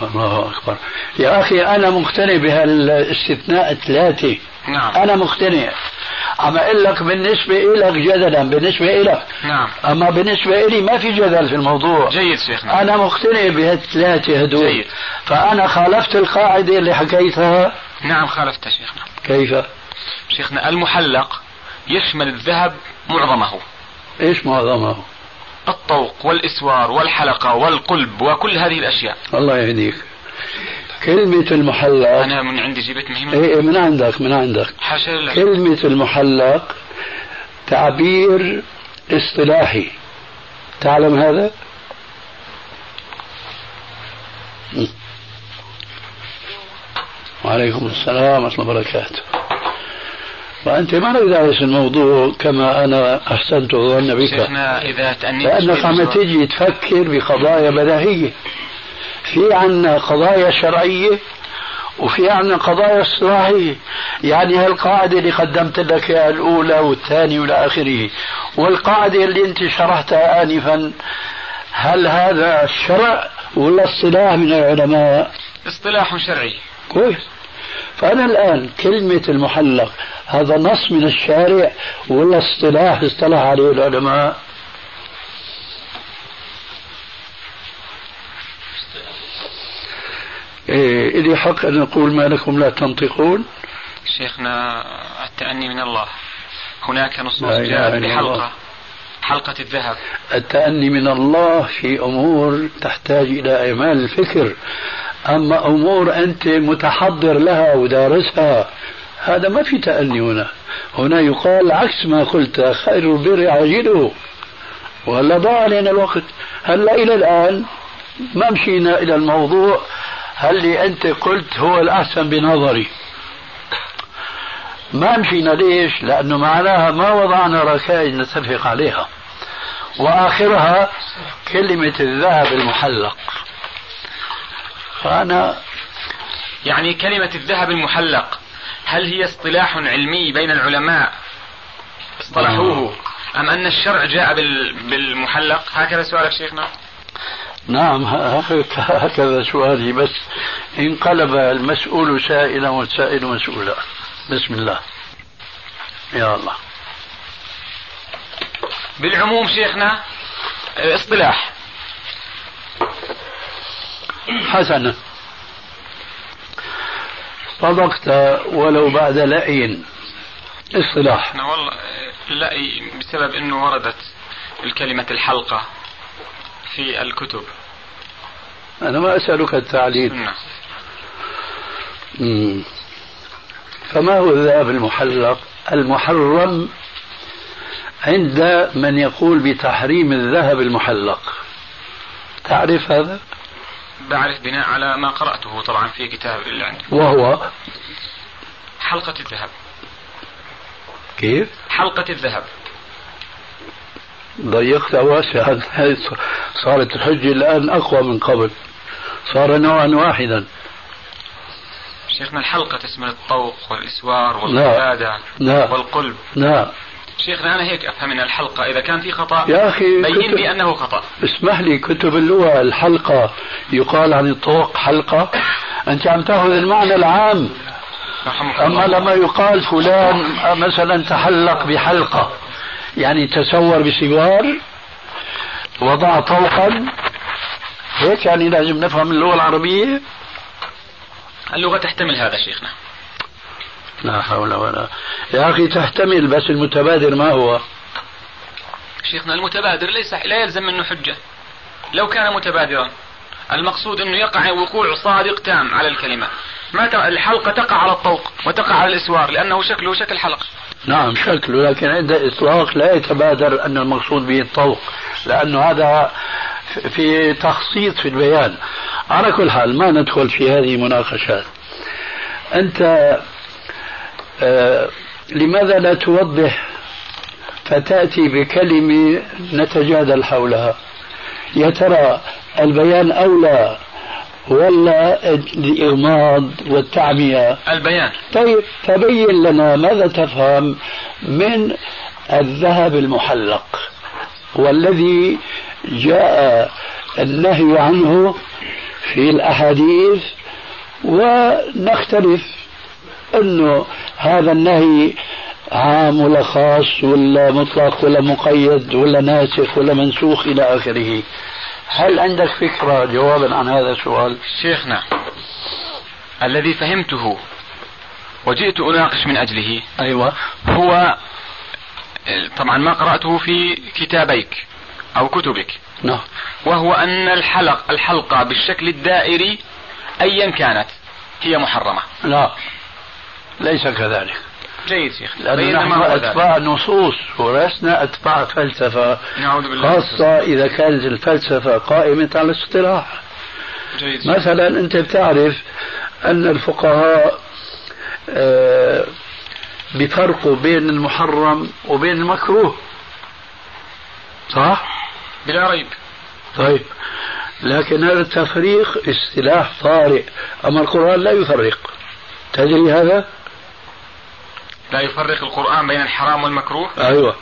[SPEAKER 3] الله أكبر. يا أخي أنا مقتنع بهالاستثناء الثلاثة.
[SPEAKER 4] نعم.
[SPEAKER 3] أنا مقتنع. أما أقول لك بالنسبة لك جدلا بالنسبة لك
[SPEAKER 4] نعم.
[SPEAKER 3] أما بالنسبة لي ما في جدل في الموضوع.
[SPEAKER 4] جيد شيخنا.
[SPEAKER 3] أنا مقتنع بهالثلاثة هدول.
[SPEAKER 4] جيد.
[SPEAKER 3] فأنا خالفت القاعدة اللي حكيتها.
[SPEAKER 4] نعم خالفت شيخنا.
[SPEAKER 3] كيف؟
[SPEAKER 4] شيخنا المحلق يشمل الذهب معظمه.
[SPEAKER 3] إيش معظمه؟
[SPEAKER 4] الطوق والإسوار والحلقة والقلب وكل هذه الأشياء.
[SPEAKER 3] الله يهديك. كلمة المحلق.
[SPEAKER 4] أنا من عندي جبت مهمة.
[SPEAKER 3] إيه من عندك من عندك.
[SPEAKER 4] حاشا لله.
[SPEAKER 3] كلمة المحلق تعبير اصطلاحي. تعلم هذا؟ م. وعليكم السلام ورحمة الله وبركاته. وأنت ما لك دارس الموضوع كما أنا أحسنت الظن بك.
[SPEAKER 4] شيخنا إذا تأنيت
[SPEAKER 3] لأنك عم. تيجي تفكر بقضايا بديهية. في عنا قضايا شرعية وفي عنا قضايا اصطلاحية يعني هالقاعدة اللي قدمت لك إياها الأولى والثانية وإلى آخره والقاعدة اللي أنت شرحتها آنفا هل هذا شرع ولا اصطلاح من العلماء؟
[SPEAKER 4] اصطلاح شرعي.
[SPEAKER 3] كويس. فأنا الآن كلمة المحلق هذا نص من الشارع ولا اصطلاح اصطلح عليه العلماء؟ إلي حق أن أقول ما لكم لا تنطقون.
[SPEAKER 4] شيخنا التأني من الله. هناك نصوص جاءت
[SPEAKER 3] إلا الله.
[SPEAKER 4] بحلقة حلقة الذهب.
[SPEAKER 3] التأني من الله في أمور تحتاج إلى إعمال الفكر. أما أمور أنت متحضر لها ودارسها هذا ما في تأني هنا. هنا يقال عكس ما قلت خير البر عاجله. وهلا ضاع علينا الوقت. هلا إلى الآن ما مشينا إلى الموضوع. اللي أنت قلت هو الأحسن بنظري؟ ما مشينا ليش لأنه معناها ما وضعنا ركائز نتفق عليها. وآخرها كلمة الذهب المحلق. فأنا
[SPEAKER 4] يعني كلمة الذهب المحلق هل هي اصطلاح علمي بين العلماء؟ اصطلحوه. أم أن الشرع جاء بال- بالمحلق؟ هكذا سؤالك شيخنا.
[SPEAKER 3] نعم هك- هكذا سؤالي. بس انقلب المسؤول سائلا والسائل مسؤولا. بسم الله. يا الله.
[SPEAKER 4] بالعموم شيخنا اصطلاح.
[SPEAKER 3] حسنا. صدقت ولو بعد لأين اصطلاح.
[SPEAKER 4] أنا والله لا بسبب أنه وردت الكلمة الحلقة. في الكتب.
[SPEAKER 3] أنا ما أسألك التعليل. مم. فما هو الذهب المحلق؟ المحرم عند من يقول بتحريم الذهب المحلق. تعرف هذا؟
[SPEAKER 4] بعرف بناء على ما قرأته طبعا في كتاب اللي عندي
[SPEAKER 3] وهو
[SPEAKER 4] حلقة الذهب.
[SPEAKER 3] كيف؟
[SPEAKER 4] حلقة الذهب.
[SPEAKER 3] ضيقت واسعا صارت الحجة الآن أقوى من قبل. صار نوعا واحدا.
[SPEAKER 4] شيخنا الحلقة تشمل الطوق والإسوار والقلادة والقلب.
[SPEAKER 3] نعم
[SPEAKER 4] شيخنا أنا هيك أفهم من الحلقة. إذا كان في خطأ
[SPEAKER 3] يا أخي
[SPEAKER 4] بين لي أنه خطأ.
[SPEAKER 3] اسمح لي كتب اللغة الحلقة. يقال عن الطوق حلقة. أنت عم تأخذ المعنى العام. أما لما يقال فلان مثلا تحلق بحلقة. يعني تسور بسوار وضع طوقا هيك يعني لازم نفهم اللغة العربية.
[SPEAKER 4] اللغة تحتمل هذا شيخنا.
[SPEAKER 3] لا حول ولا. يا أخي تحتمل بس المتبادر ما هو؟
[SPEAKER 4] شيخنا المتبادر ليس لا يلزم منه حجة. لو كان متبادرا المقصود أنه يقع وقوع صادق تام على الكلمة. ما الحلقة تقع على الطوق وتقع على الإسوار لأنه شكله شكل حلقة.
[SPEAKER 3] نعم شكله لكن عند اطلاق لا يتبادر أن المقصود به الطوق لأنه هذا في تخصيص في البيان. على كل حال ما ندخل في هذه المناقشات أنت آه لماذا لا توضح فتأتي بكلمة نتجادل حولها؟ يا ترى البيان أولى ولا الإغماض والتعمية.
[SPEAKER 4] البيان.
[SPEAKER 3] طيب تبين لنا ماذا تفهم من الذهب المحلق والذي جاء النهي عنه في الأحاديث ونختلف أنه هذا النهي عام ولا خاص ولا مطلق ولا مقيد ولا ناسخ ولا منسوخ إلى آخره. هل عندك فكرة جوابا عن هذا السؤال؟
[SPEAKER 4] شيخنا الذي فهمته وجئت أناقش من أجله
[SPEAKER 3] أيوة.
[SPEAKER 4] هو طبعا ما قرأته في كتابيك أو كتبك
[SPEAKER 3] نعم.
[SPEAKER 4] وهو أن الحلق الحلقة بالشكل الدائري أيا كانت هي محرمة.
[SPEAKER 3] لا ليس كذلك.
[SPEAKER 4] جيد شيخ
[SPEAKER 3] لأن نحن أتباع نصوص ولسنا أتباع فلسفة
[SPEAKER 4] نعوذ بالله
[SPEAKER 3] خاصة إذا كانت الفلسفة قائمة على الاصطلاح.
[SPEAKER 4] جيد.
[SPEAKER 3] مثلا أنت بتعرف أن الفقهاء آه، بفرقوا بين المحرم وبين المكروه. صح؟
[SPEAKER 4] بلا ريب.
[SPEAKER 3] طيب. لكن هذا التفريق اصطلاح طارئ. أما القرآن لا يفرق. تدري هذا؟
[SPEAKER 4] لا يفرق القرآن بين الحرام والمكروه؟
[SPEAKER 3] أيوة.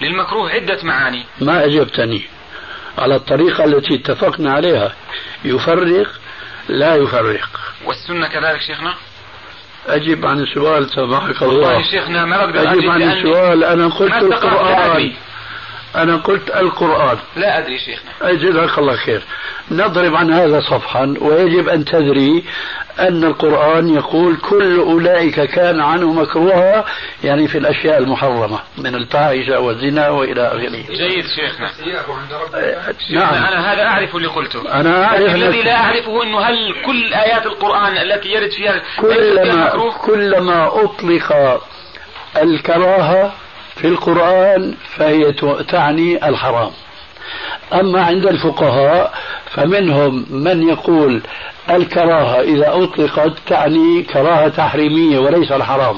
[SPEAKER 4] للمكروه عدة معاني.
[SPEAKER 3] ما أجبتني على الطريقة التي اتفقنا عليها. يفرق لا يفرق.
[SPEAKER 4] والسنة كذلك شيخنا؟
[SPEAKER 3] أجب عن السؤال سامحك الله.
[SPEAKER 4] والله شيخنا ما بقدر
[SPEAKER 3] أجب عن السؤال أنا قلت القرآن. أنا قلت القرآن.
[SPEAKER 4] لا أدري شيخنا.
[SPEAKER 3] جزاك الله خير. نضرب عن هذا صفحا ويجب أن تدري أن القرآن يقول كل أولئك كان عنه مكروها يعني في الأشياء المحرمة من الفاحشة والزنا وإلى آخره.
[SPEAKER 4] جيد شيخنا.
[SPEAKER 3] نعم.
[SPEAKER 4] أنا هذا أعرف اللي قلته.
[SPEAKER 3] أنا أعرف
[SPEAKER 4] الذي لا أعرفه أنه هل كل آيات القرآن التي يرد فيها
[SPEAKER 3] كلما, كلما أطلق الكراهة في القرآن فهي تعني الحرام. أما عند الفقهاء فمنهم من يقول الكراهة إذا أطلقت تعني كراهة تحريمية وليس الحرام.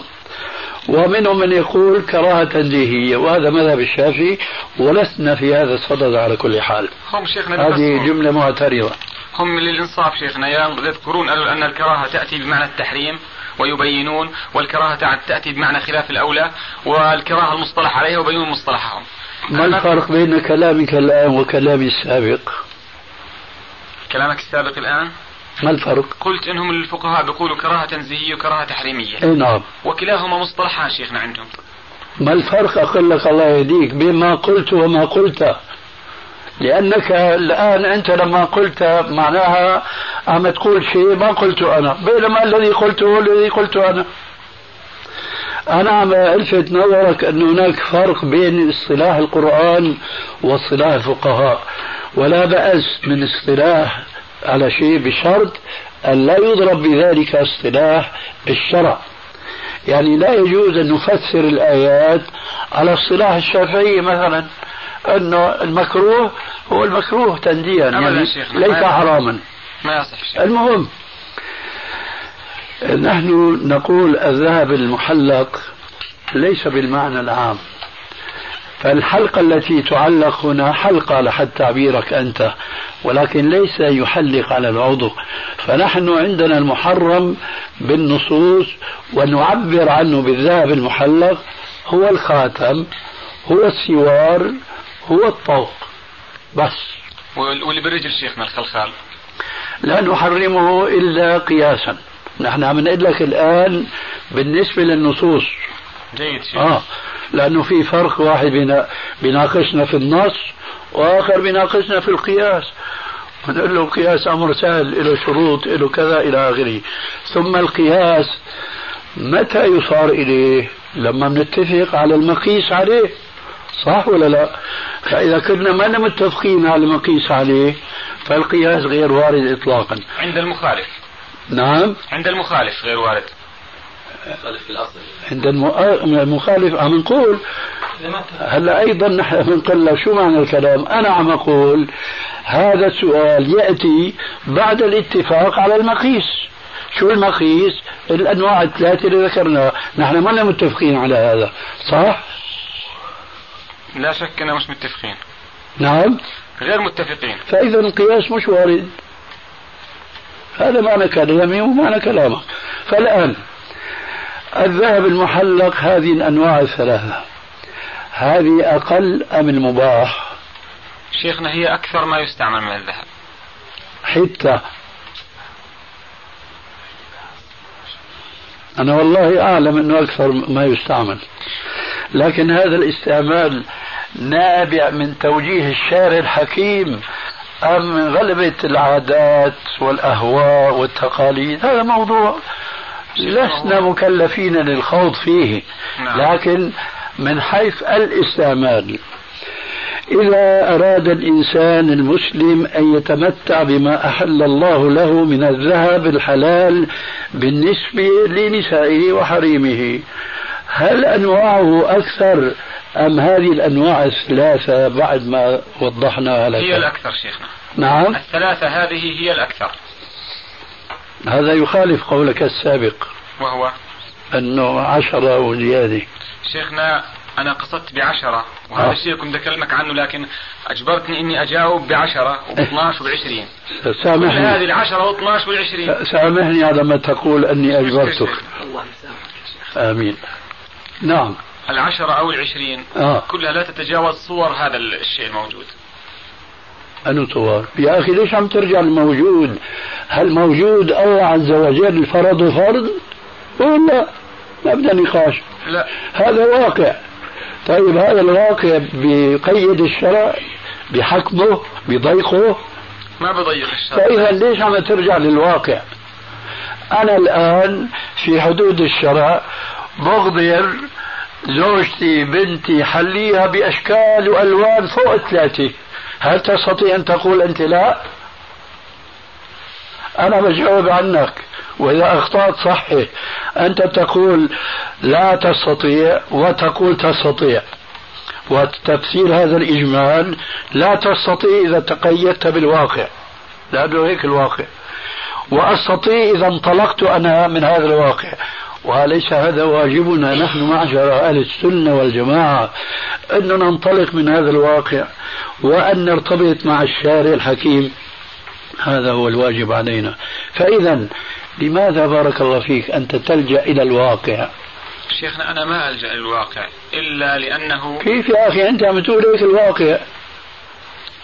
[SPEAKER 3] ومنهم من يقول كراهة تنزيهية وهذا مذهب الشافعي ولسنا في هذا الصدد على كل حال.
[SPEAKER 4] هم شيخنا
[SPEAKER 3] هذه جملة معترضة.
[SPEAKER 4] هم للإنصاف شيخنا يذكرون أن الكراهة تأتي بمعنى التحريم. ويبينون والكراهة تأتي بمعنى خلاف الأولى والكراهة المصطلح عليها وبينون مصطلحهم
[SPEAKER 3] ما الفرق بين كلامك الآن وكلامي السابق
[SPEAKER 4] كلامك السابق الآن
[SPEAKER 3] ما الفرق؟
[SPEAKER 4] قلت إنهم الفقهاء بيقولوا كراهة تنزيهيه وكراهة تحريميه.
[SPEAKER 3] إي نعم.
[SPEAKER 4] وكلاهما مصطلحان شيخنا عندهم.
[SPEAKER 3] ما الفرق أقول لك الله يهديك بين ما قلت وما قلت؟ لأنك الآن أنت لما قلت معناها عم تقول شيء ما قلته أنا بينما الذي قلته هو الذي قلته أنا. أنا عم ألفت نظرك أن هناك فرق بين اصطلاح القرآن واصطلاح الفقهاء ولا بأس من اصطلاح على شيء بشرط أن لا يضرب بذلك اصطلاح الشرع يعني لا يجوز أن نفسر الآيات على اصطلاح الشافعية مثلا. أنه المكروه هو المكروه تنديا يعني ليس حراما.
[SPEAKER 4] ما يصح
[SPEAKER 3] المهم نحن نقول الذهب المحلق ليس بالمعنى العام. فالحلقة التي تعلق هنا حلقة لحد تعبيرك أنت ولكن ليس يحلق على العضو. فنحن عندنا المحرم بالنصوص ونعبر عنه بالذهب المحلق. هو الخاتم هو السوار هو الطوق بس.
[SPEAKER 4] واللي بالرجل شيخنا الخلخال؟
[SPEAKER 3] لا نحرمه إلا قياسا. نحن عم نقول لك الآن بالنسبة للنصوص.
[SPEAKER 4] جيد شيخ.
[SPEAKER 3] آه لأنه في فرق واحد بيناقشنا في النص وآخر بيناقشنا في القياس. نقول له القياس أمر سهل له شروط له كذا إلى آخره. ثم القياس متى يصار إليه؟ لما نتفق على المقيس عليه. صح ولا لا؟ فإذا كنا ما متفقين على المقيس عليه فالقياس غير وارد إطلاقا.
[SPEAKER 4] عند المخالف.
[SPEAKER 3] نعم.
[SPEAKER 4] عند المخالف غير وارد.
[SPEAKER 3] عند المخالف عم نقول هلا أيضا نحن بنقول شو معنى الكلام؟ أنا عم أقول هذا السؤال يأتي بعد الاتفاق على المقيس. شو المقيس؟ الأنواع الثلاثة اللي ذكرناها، نحن ما متفقين على هذا، صح؟
[SPEAKER 4] لا شك أننا مش متفقين.
[SPEAKER 3] نعم؟
[SPEAKER 4] غير متفقين.
[SPEAKER 3] فإذا القياس مش وارد. هذا معنى كلامي ومعنى كلامك. فالآن الذهب المحلق هذه الأنواع الثلاثة هذه أقل أم المباح
[SPEAKER 4] شيخنا هي أكثر ما يستعمل من الذهب
[SPEAKER 3] حتى أنا والله أعلم أنه أكثر ما يستعمل لكن هذا الاستعمال نابع من توجيه الشارع الحكيم أم من غلبة العادات والأهواء والتقاليد هذا موضوع لسنا مكلفين للخوض فيه نعم. لكن من حيث الاستعمال إذا أراد الإنسان المسلم أن يتمتع بما أحل الله له من الذهب الحلال بالنسبة لنسائه وحريمه هل أنواعه أكثر أم هذه الأنواع الثلاثة بعد ما وضحنا لك؟
[SPEAKER 4] هي الأكثر شيخنا.
[SPEAKER 3] نعم.
[SPEAKER 4] الثلاثة هذه هي الأكثر.
[SPEAKER 3] هذا يخالف قولك السابق.
[SPEAKER 4] وهو
[SPEAKER 3] أنه عشرة وزيادة.
[SPEAKER 4] شيخنا أنا قصدت بعشرة. وهذا آه. الشيء كنت أكلمك عنه لكن أجبرتني إني أجاوب بعشرة وب12 وب20
[SPEAKER 3] سامحني.
[SPEAKER 4] هذه العشرة و12 وال20
[SPEAKER 3] سامحني على ما تقول أني أجبرتك. آمين. نعم.
[SPEAKER 4] العشرة أو العشرين. آه. كلها لا تتجاوز صور هذا الشيء الموجود.
[SPEAKER 3] أنو صور. يا أخي ليش عم ترجع الموجود؟ هل موجود الله عز وجل فرض فرض؟ ولا ما بدنا نقاش
[SPEAKER 4] لا.
[SPEAKER 3] هذا واقع. طيب هذا الواقع بقيد الشرع بحكمه بضيقه؟
[SPEAKER 4] ما بضيق الشرع.
[SPEAKER 3] فإذا ليش عم ترجع للواقع؟ أنا الآن في حدود الشرع بقدر زوجتي بنتي حليها بأشكال وألوان فوق ثلاثة هل تستطيع أن تقول أنت لا؟ أنا بجاوب عنك وإذا أخطأت صحي أنت تقول لا تستطيع وتقول تستطيع. وتفسير هذا الإجمال لا تستطيع إذا تقيدت بالواقع. لأنه هيك الواقع. وأستطيع إذا انطلقت أنا من هذا الواقع. وليس هذا واجبنا. نحن معشر أهل السنة والجماعة أن ننطلق من هذا الواقع وأن نرتبط مع الشارع الحكيم. هذا هو الواجب علينا. فإذا لماذا بارك الله فيك أنت تلجأ إلى الواقع؟
[SPEAKER 4] شيخنا أنا ما ألجأ إلى الواقع إلا لأنه
[SPEAKER 3] كيف يا أخي؟ أنت عم تقول هيك الواقع؟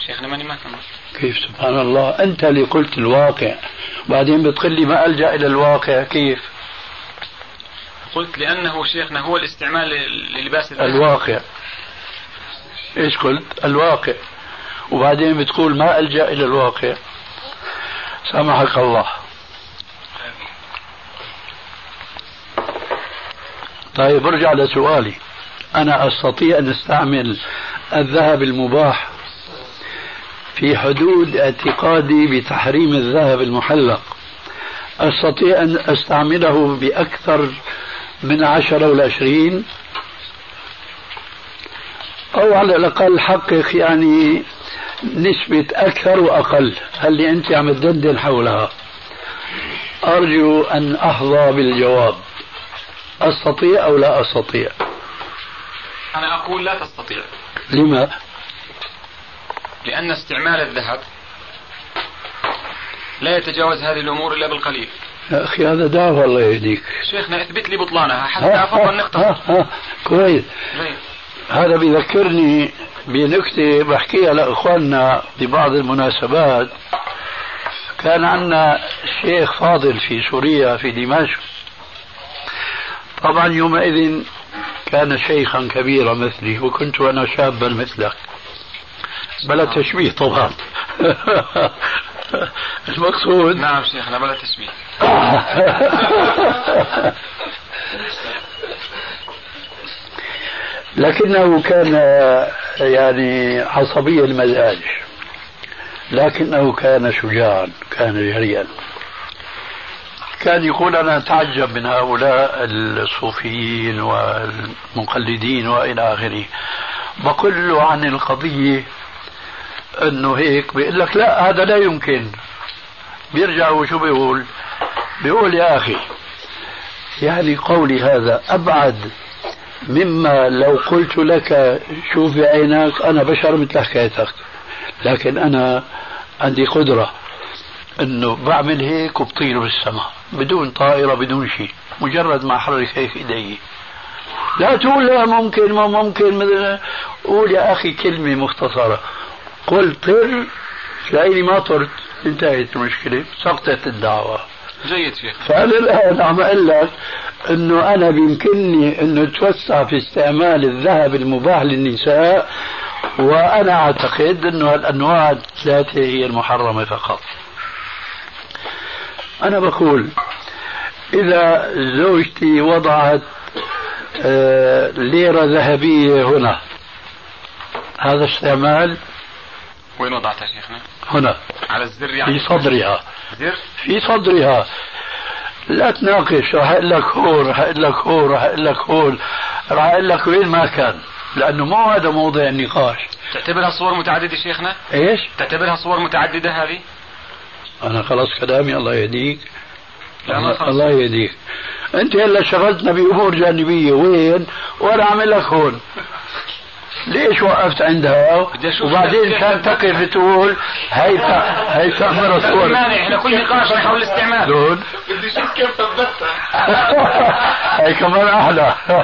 [SPEAKER 4] شيخنا ماني ما كمل
[SPEAKER 3] كيف؟ سبحان الله. أنت اللي قلت الواقع. بعدين بتقول لي ما ألجأ إلى الواقع. كيف؟
[SPEAKER 4] قلت لأنه شيخنا هو الاستعمال للباس
[SPEAKER 3] الواقع. إيش قلت؟ الواقع. وبعدين بتقول ما ألجأ إلى الواقع. سامحك الله. طيب ارجع لسؤالي. أنا أستطيع أن أستعمل الذهب المباح في حدود اعتقادي بتحريم الذهب المحلق. أستطيع أن أستعمله بأكثر من عشرة ولا عشرين. أو على الأقل حقق يعني نسبة أكثر وأقل. اللي أنت عم تدندن حولها؟ أرجو أن أحظى بالجواب. أستطيع أو لا أستطيع؟
[SPEAKER 4] أنا أقول لا تستطيع.
[SPEAKER 3] لما؟
[SPEAKER 4] لأن استعمال الذهب لا يتجاوز هذه الأمور إلا بالقليل.
[SPEAKER 3] يا أخي هذا دعوة الله يهديك.
[SPEAKER 4] شيخنا اثبت لي بطلانها. حتى أفضل نقطة.
[SPEAKER 3] كويس. هذا بيذكرني بنكتة بحكيها لإخواننا ببعض المناسبات. كان عندنا شيخ فاضل في سوريا في دمشق. طبعا يومئذ كان شيخا كبيرا مثلي وكنت أنا شابا مثلك. بلا تشبيه طبعا المقصود؟
[SPEAKER 4] نعم شيخنا بلا تشبيه
[SPEAKER 3] لكنه كان يعني عصبي المزاج. لكنه كان شجاعا كان جريئا كان يقول أنا أتعجب من هؤلاء الصوفيين والمقلدين وإلى آخره. بقول له عن القضية انه هيك بيقول لك لا هذا لا يمكن. بيرجع وشو بيقول؟ بيقول يا أخي يعني قولي هذا أبعد مما لو قلت لك شوف بعينك أنا بشر مثل حكايتك. لكن أنا عندي قدرة إنه بعمل هيك وبطير بالسماء بدون طائرة بدون شيء مجرد ما احرك هيك إيدي. لا تقول لا ممكن ما ممكن قول يا أخي كلمة مختصرة. قل طر تلاقيني ما طرت انتهت المشكلة سقطت الدعوة.
[SPEAKER 4] جيد شيخ.
[SPEAKER 3] فانا الآن عم أقول لك أنه أنا بيمكنني انه أتوسع في استعمال الذهب المباح للنساء؟ وأنا أعتقد أنه الأنواع الثلاثة هي المحرمة فقط. أنا بقول إذا زوجتي وضعت آه، ليرة ذهبية هنا هذا استعمال
[SPEAKER 4] وين وضعتها شيخنا؟
[SPEAKER 3] هنا.
[SPEAKER 4] على الزر يعني.
[SPEAKER 3] في صدرها.
[SPEAKER 4] زر؟
[SPEAKER 3] في صدرها. لا تناقش. راح أقول لك هون راح أقول لك هون راح أقول لك هون. راح أقول لك وين ما كان. لأنه مو هذا موضع النقاش.
[SPEAKER 4] تعتبرها صور متعددة شيخنا؟
[SPEAKER 3] إيش؟
[SPEAKER 4] تعتبرها صور متعددة هذه؟
[SPEAKER 3] أنا خلاص كلامي الله يهديك.
[SPEAKER 4] خلص.
[SPEAKER 3] الله يهديك. أنت هلا شغلتنا بأمور جانبية. وين؟ وأنا أعمل لك هون. ليش وقفت عندها وبعدين كان تقف تقول هي هي تعمل
[SPEAKER 4] ما
[SPEAKER 3] صور
[SPEAKER 4] مانع إحنا كل نقاش حول الاستعمال.
[SPEAKER 3] دون
[SPEAKER 5] بدي أشوف كيف ثبتها
[SPEAKER 3] هي كمان أحلى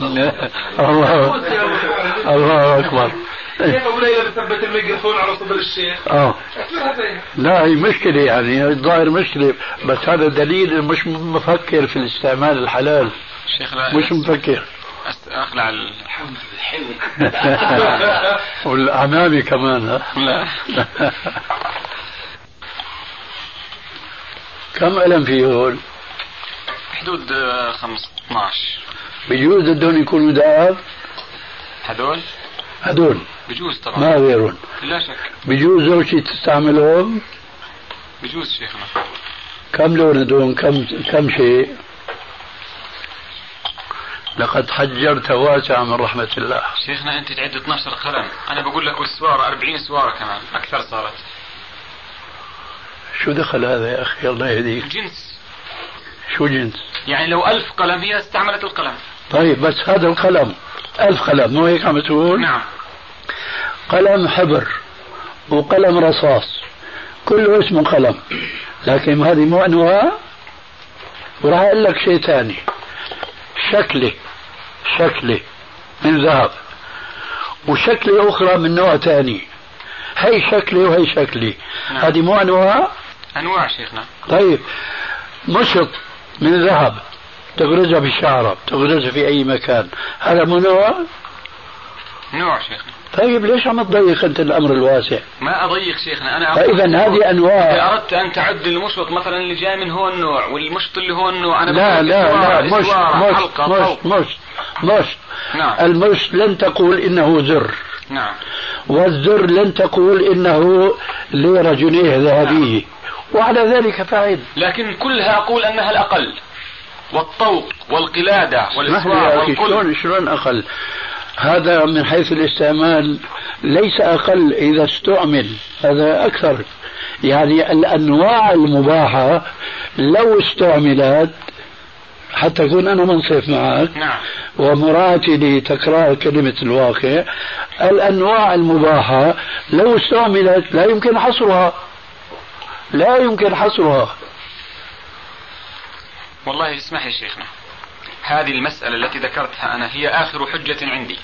[SPEAKER 3] الله الله أكبر.
[SPEAKER 5] كيف أبو ليلى بثبت الميكروفون على صدر الشيخ؟
[SPEAKER 3] آه.
[SPEAKER 5] هذا
[SPEAKER 3] لا هي مشكلة يعني الظاهر مشكلة بس هذا دليل مش مفكر في الاستعمال الحلال.
[SPEAKER 4] شيخ لا.
[SPEAKER 3] مش مفكر.
[SPEAKER 4] أخلع ال...
[SPEAKER 3] والأمامي كمان ها؟
[SPEAKER 4] لا.
[SPEAKER 3] كم ألم فيه هول
[SPEAKER 4] حدود آه، خمس 12
[SPEAKER 3] بجوز بدهم يكونوا ذهب
[SPEAKER 4] هذول؟
[SPEAKER 3] هدول
[SPEAKER 4] بجوز طبعا
[SPEAKER 3] ما غيرهم.
[SPEAKER 4] لا شك.
[SPEAKER 3] بجوز زوجتي تستعملهم؟
[SPEAKER 4] بجوز شيخنا.
[SPEAKER 3] كم لون هدول كم كم شيء؟ لقد حجرت واسعا من رحمة الله.
[SPEAKER 4] شيخنا أنت تعد 12 قلم. أنا بقول لك والسواره 40 سوارة كمان. أكثر صارت.
[SPEAKER 3] شو دخل هذا يا أخي؟ الله يهديك.
[SPEAKER 4] جنس.
[SPEAKER 3] شو جنس؟
[SPEAKER 4] يعني لو ألف قلم هي استعملت القلم.
[SPEAKER 3] طيب بس هذا القلم. ألف قلم مو هيك عم تقول؟
[SPEAKER 4] نعم.
[SPEAKER 3] قلم حبر وقلم رصاص. كله اسمه قلم. لكن هذه مو أنواع. وراح أقول لك شيء ثاني. شكله شكله من ذهب وشكله أخرى من نوع ثاني هي شكلي وهي شكلي.
[SPEAKER 4] نعم.
[SPEAKER 3] هذه مو أنواع؟
[SPEAKER 4] أنواع شيخنا
[SPEAKER 3] طيب. مشط من ذهب تغرزها بالشعرة تغرزها في أي مكان. هذا مو نوع؟
[SPEAKER 4] نوع شيخنا
[SPEAKER 3] طيب ليش عم تضيق أنت الأمر الواسع؟
[SPEAKER 4] ما أضيق شيخنا أنا
[SPEAKER 3] فإذا هذه
[SPEAKER 4] إذا
[SPEAKER 3] أنواع
[SPEAKER 4] أردت أن تعد المشط مثلا اللي جاي من هون نوع والمشط اللي هون نوع أنا
[SPEAKER 3] لا لا لا مش مش
[SPEAKER 4] حلقة
[SPEAKER 3] مش. مش مش
[SPEAKER 4] نعم.
[SPEAKER 3] المش لن تقول إنه زر.
[SPEAKER 4] نعم.
[SPEAKER 3] والزر لن تقول إنه ليرة جنيه ذهبية وعلى ذلك فعل
[SPEAKER 4] لكن كلها أقول أنها الأقل. والطوق
[SPEAKER 3] يا أخي
[SPEAKER 4] والكل.
[SPEAKER 3] شلون شلون أقل؟ هذا من حيث الاستعمال ليس أقل إذا استعمل هذا أكثر. يعني الأنواع المباحة لو استعملت حتى أكون أنا منصف معك
[SPEAKER 4] نعم.
[SPEAKER 3] ومراعاتي لتكرار كلمة الواقع الأنواع المباحة لو استعملت لا يمكن حصرها. لا يمكن حصرها.
[SPEAKER 4] والله اسمح لي شيخنا. هذه المسألة التي ذكرتها أنا هي آخر حجة عندي.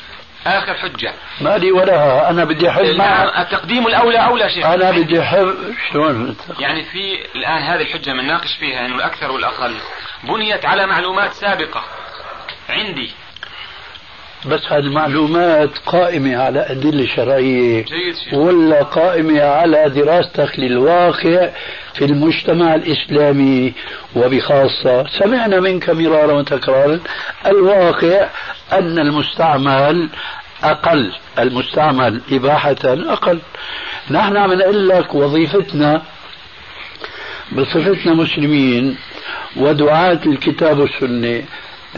[SPEAKER 4] آخر حجة.
[SPEAKER 3] ما لي ولها أنا بدي أحل
[SPEAKER 4] نعم التقديم الأولى أولى شيخ؟
[SPEAKER 3] أنا بدي أحل شلون؟
[SPEAKER 4] يعني في الآن هذه الحجة من ناقش فيها أنه الأكثر والأقل. بنيت على معلومات سابقة. عندي
[SPEAKER 3] بس هذه المعلومات قائمة على أدلة شرعية. ولا قائمة على دراستك للواقع في المجتمع الإسلامي وبخاصة سمعنا منك مرارا وتكرارا الواقع أن المستعمل أقل المستعمل إباحة أقل نحن عم نقول لك وظيفتنا بصفتنا مسلمين ودعاة الكتاب والسنة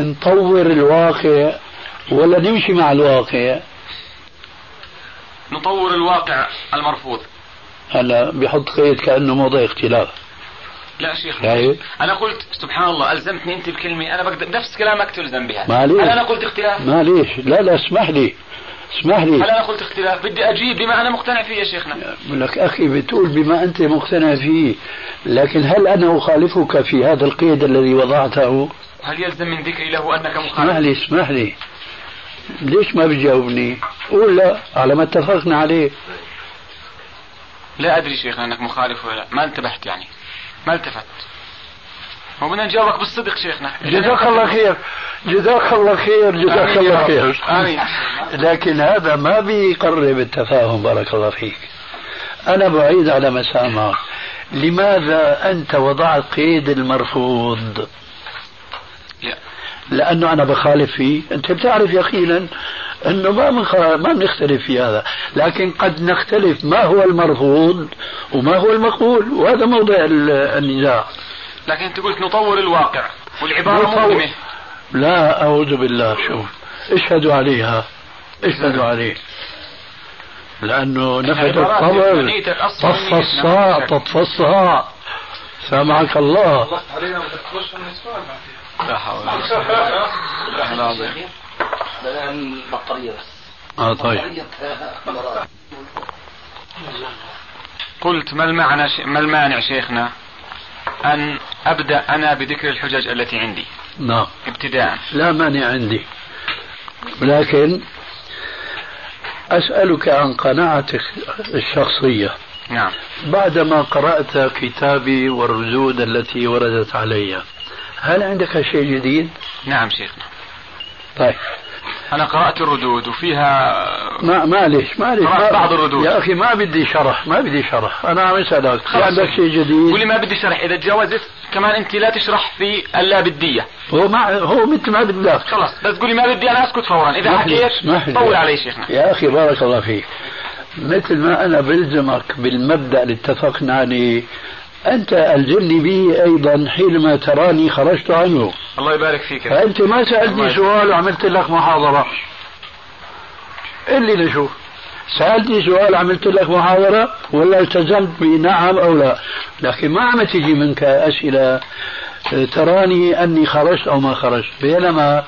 [SPEAKER 3] نطور الواقع ولا نمشي مع الواقع
[SPEAKER 4] نطور الواقع المرفوض
[SPEAKER 3] هلا بحط قيد كأنه موضع اختلاف
[SPEAKER 4] لا شيخ
[SPEAKER 3] يعني؟
[SPEAKER 4] أنا قلت سبحان الله الزمتني انت بكلمه أنا بقدر نفس كلامك تلزم بها
[SPEAKER 3] معليش.
[SPEAKER 4] هل أنا قلت اختلاف؟
[SPEAKER 3] معليش لا لا اسمح لي اسمح لي
[SPEAKER 4] هل أنا قلت اختلاف؟ بدي أجيب بما أنا مقتنع فيه يا شيخنا
[SPEAKER 3] لك أخي بتقول بما أنت مقتنع فيه لكن هل أنا أخالفك في هذا القيد الذي وضعته؟
[SPEAKER 4] هل يلزم من ذكري له أنك
[SPEAKER 3] اسمح
[SPEAKER 4] مخالف؟
[SPEAKER 3] لي اسمح لي ليش ما بتجاوبني؟ قول لا على ما اتفقنا عليه.
[SPEAKER 4] لا أدري شيخنا إنك مخالف ولا لا. ما انتبهت يعني. ما التفت. هو بدنا نجاوبك بالصدق شيخنا.
[SPEAKER 3] جزاك الله خير. جزاك الله خير جزاك الله. خير.
[SPEAKER 4] آمين.
[SPEAKER 3] لكن هذا ما بيقرب التفاهم بارك الله فيك. أنا بعيد على مسامعك لماذا أنت وضعت قيد المرفوض؟
[SPEAKER 4] لا.
[SPEAKER 3] لأنه أنا بخالف فيه أنت بتعرف يقينا أنه ما منخ... ما بنختلف في هذا. لكن قد نختلف ما هو المرفوض وما هو المقبول. وهذا موضع ال- النزاع.
[SPEAKER 4] لكن أنت قلت نطور الواقع والعبارة
[SPEAKER 3] نطور.
[SPEAKER 4] مظلمة.
[SPEAKER 3] لا أعوذ بالله. شوف اشهدوا عليها. اشهدوا عليه لأنه نفد القبر. طف الصاع. طف الصاع سامعك الله.
[SPEAKER 4] لا حول ولا قوة إلا بالله.
[SPEAKER 6] البطارية بس
[SPEAKER 3] آه طيب.
[SPEAKER 6] بطارية
[SPEAKER 4] قلت ما المعنى ش... ما المانع شيخنا أن أبدأ أنا بذكر الحجج التي عندي؟
[SPEAKER 3] نعم.
[SPEAKER 4] ابتداء.
[SPEAKER 3] لا مانع عندي. لكن أسألك عن قناعتك الشخصية.
[SPEAKER 4] نعم.
[SPEAKER 3] بعدما قرأت كتابي والردود التي وردت علي هل عندك شيء جديد؟
[SPEAKER 4] نعم شيخنا
[SPEAKER 3] طيب
[SPEAKER 4] أنا قرأت الردود وفيها
[SPEAKER 3] ما معلش معلش
[SPEAKER 4] قرأت
[SPEAKER 3] ما-
[SPEAKER 4] بعض الردود.
[SPEAKER 3] يا أخي ما بدي شرح ما بدي شرح أنا عم أسألك. عندك شيء جديد؟
[SPEAKER 4] قولي ما بدي شرح إذا تجاوزت كمان أنت لا تشرح في اللابدية
[SPEAKER 3] هو ما هو مثل ما بدك
[SPEAKER 4] خلاص بس قولي ما بدي أنا أسكت فورا
[SPEAKER 3] لي،
[SPEAKER 4] حكيت. طول علي شيخنا
[SPEAKER 3] يا أخي بارك الله فيك مثل ما أنا بلزمك بالمبدأ اللي اتفقنا عليه أنت ألزمني به أيضا حينما تراني خرجت عنه.
[SPEAKER 4] الله يبارك فيك.
[SPEAKER 3] فأنت ما سألتني. سؤال وعملت لك محاضرة. اللي نشوف. سألتني سؤال عملت لك محاضرة؟ ولا التزمت بنعم أو لا. لكن ما عم تجي منك أسئلة تراني أني خرجت أو ما خرجت. بينما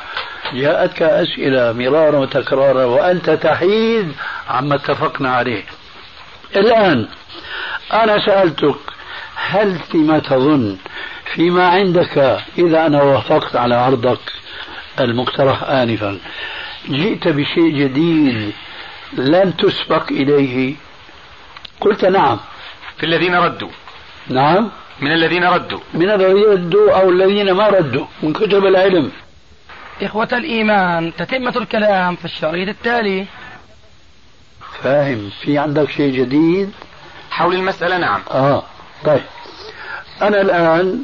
[SPEAKER 3] جاءتك أسئلة مرارا وتكرارا وأنت تحيد عما اتفقنا عليه. الآن أنا سألتك هل فيما تظن فيما عندك إذا أنا وافقت على عرضك المقترح آنفا؟ جئت بشيء جديد لن تسبق إليه؟ قلت نعم.
[SPEAKER 4] في الذين ردوا.
[SPEAKER 3] نعم.
[SPEAKER 4] من الذين ردوا.
[SPEAKER 3] من الذين ردوا أو الذين ما ردوا؟ من كتب العلم.
[SPEAKER 2] إخوة الإيمان تتمة الكلام في الشريط التالي.
[SPEAKER 3] فاهم. في عندك شيء جديد؟
[SPEAKER 4] حول المسألة نعم.
[SPEAKER 3] آه. طيب. أنا الآن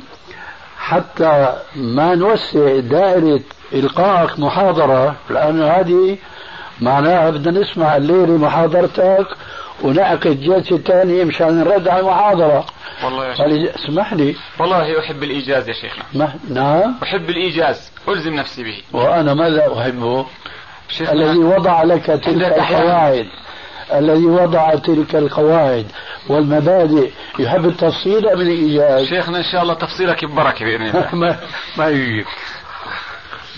[SPEAKER 3] حتى ما نوسع دائرة إلقائك محاضرة لأن هذه معناها بدنا نسمع الليلة محاضرتك ونعقد جلسة ثانية مشان نرد على المحاضرة.
[SPEAKER 4] والله يا شيخ.
[SPEAKER 3] اسمح لي
[SPEAKER 4] والله أحب الإيجاز يا شيخنا.
[SPEAKER 3] ما- نعم.
[SPEAKER 4] أحب الإيجاز. ألزم نفسي به.
[SPEAKER 3] وأنا ماذا أحبه؟ الذي وضع لك تلك. القواعد. الذي وضع تلك القواعد والمبادئ. يحب التفصيل أم الإيجاز؟
[SPEAKER 4] شيخنا إن شاء الله تفصيلك ببركة بإذن الله.
[SPEAKER 3] ما, ما يجيب.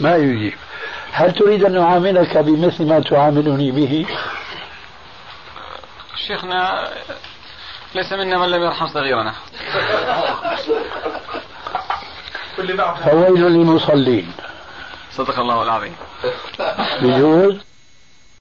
[SPEAKER 3] ما يجيب. هل تريد أن نعاملك بمثل ما تعاملني به؟
[SPEAKER 4] شيخنا ليس منا من لم يرحم صغيرنا.
[SPEAKER 3] فويل للمصلين.
[SPEAKER 4] صدق الله العظيم.
[SPEAKER 3] بجوز؟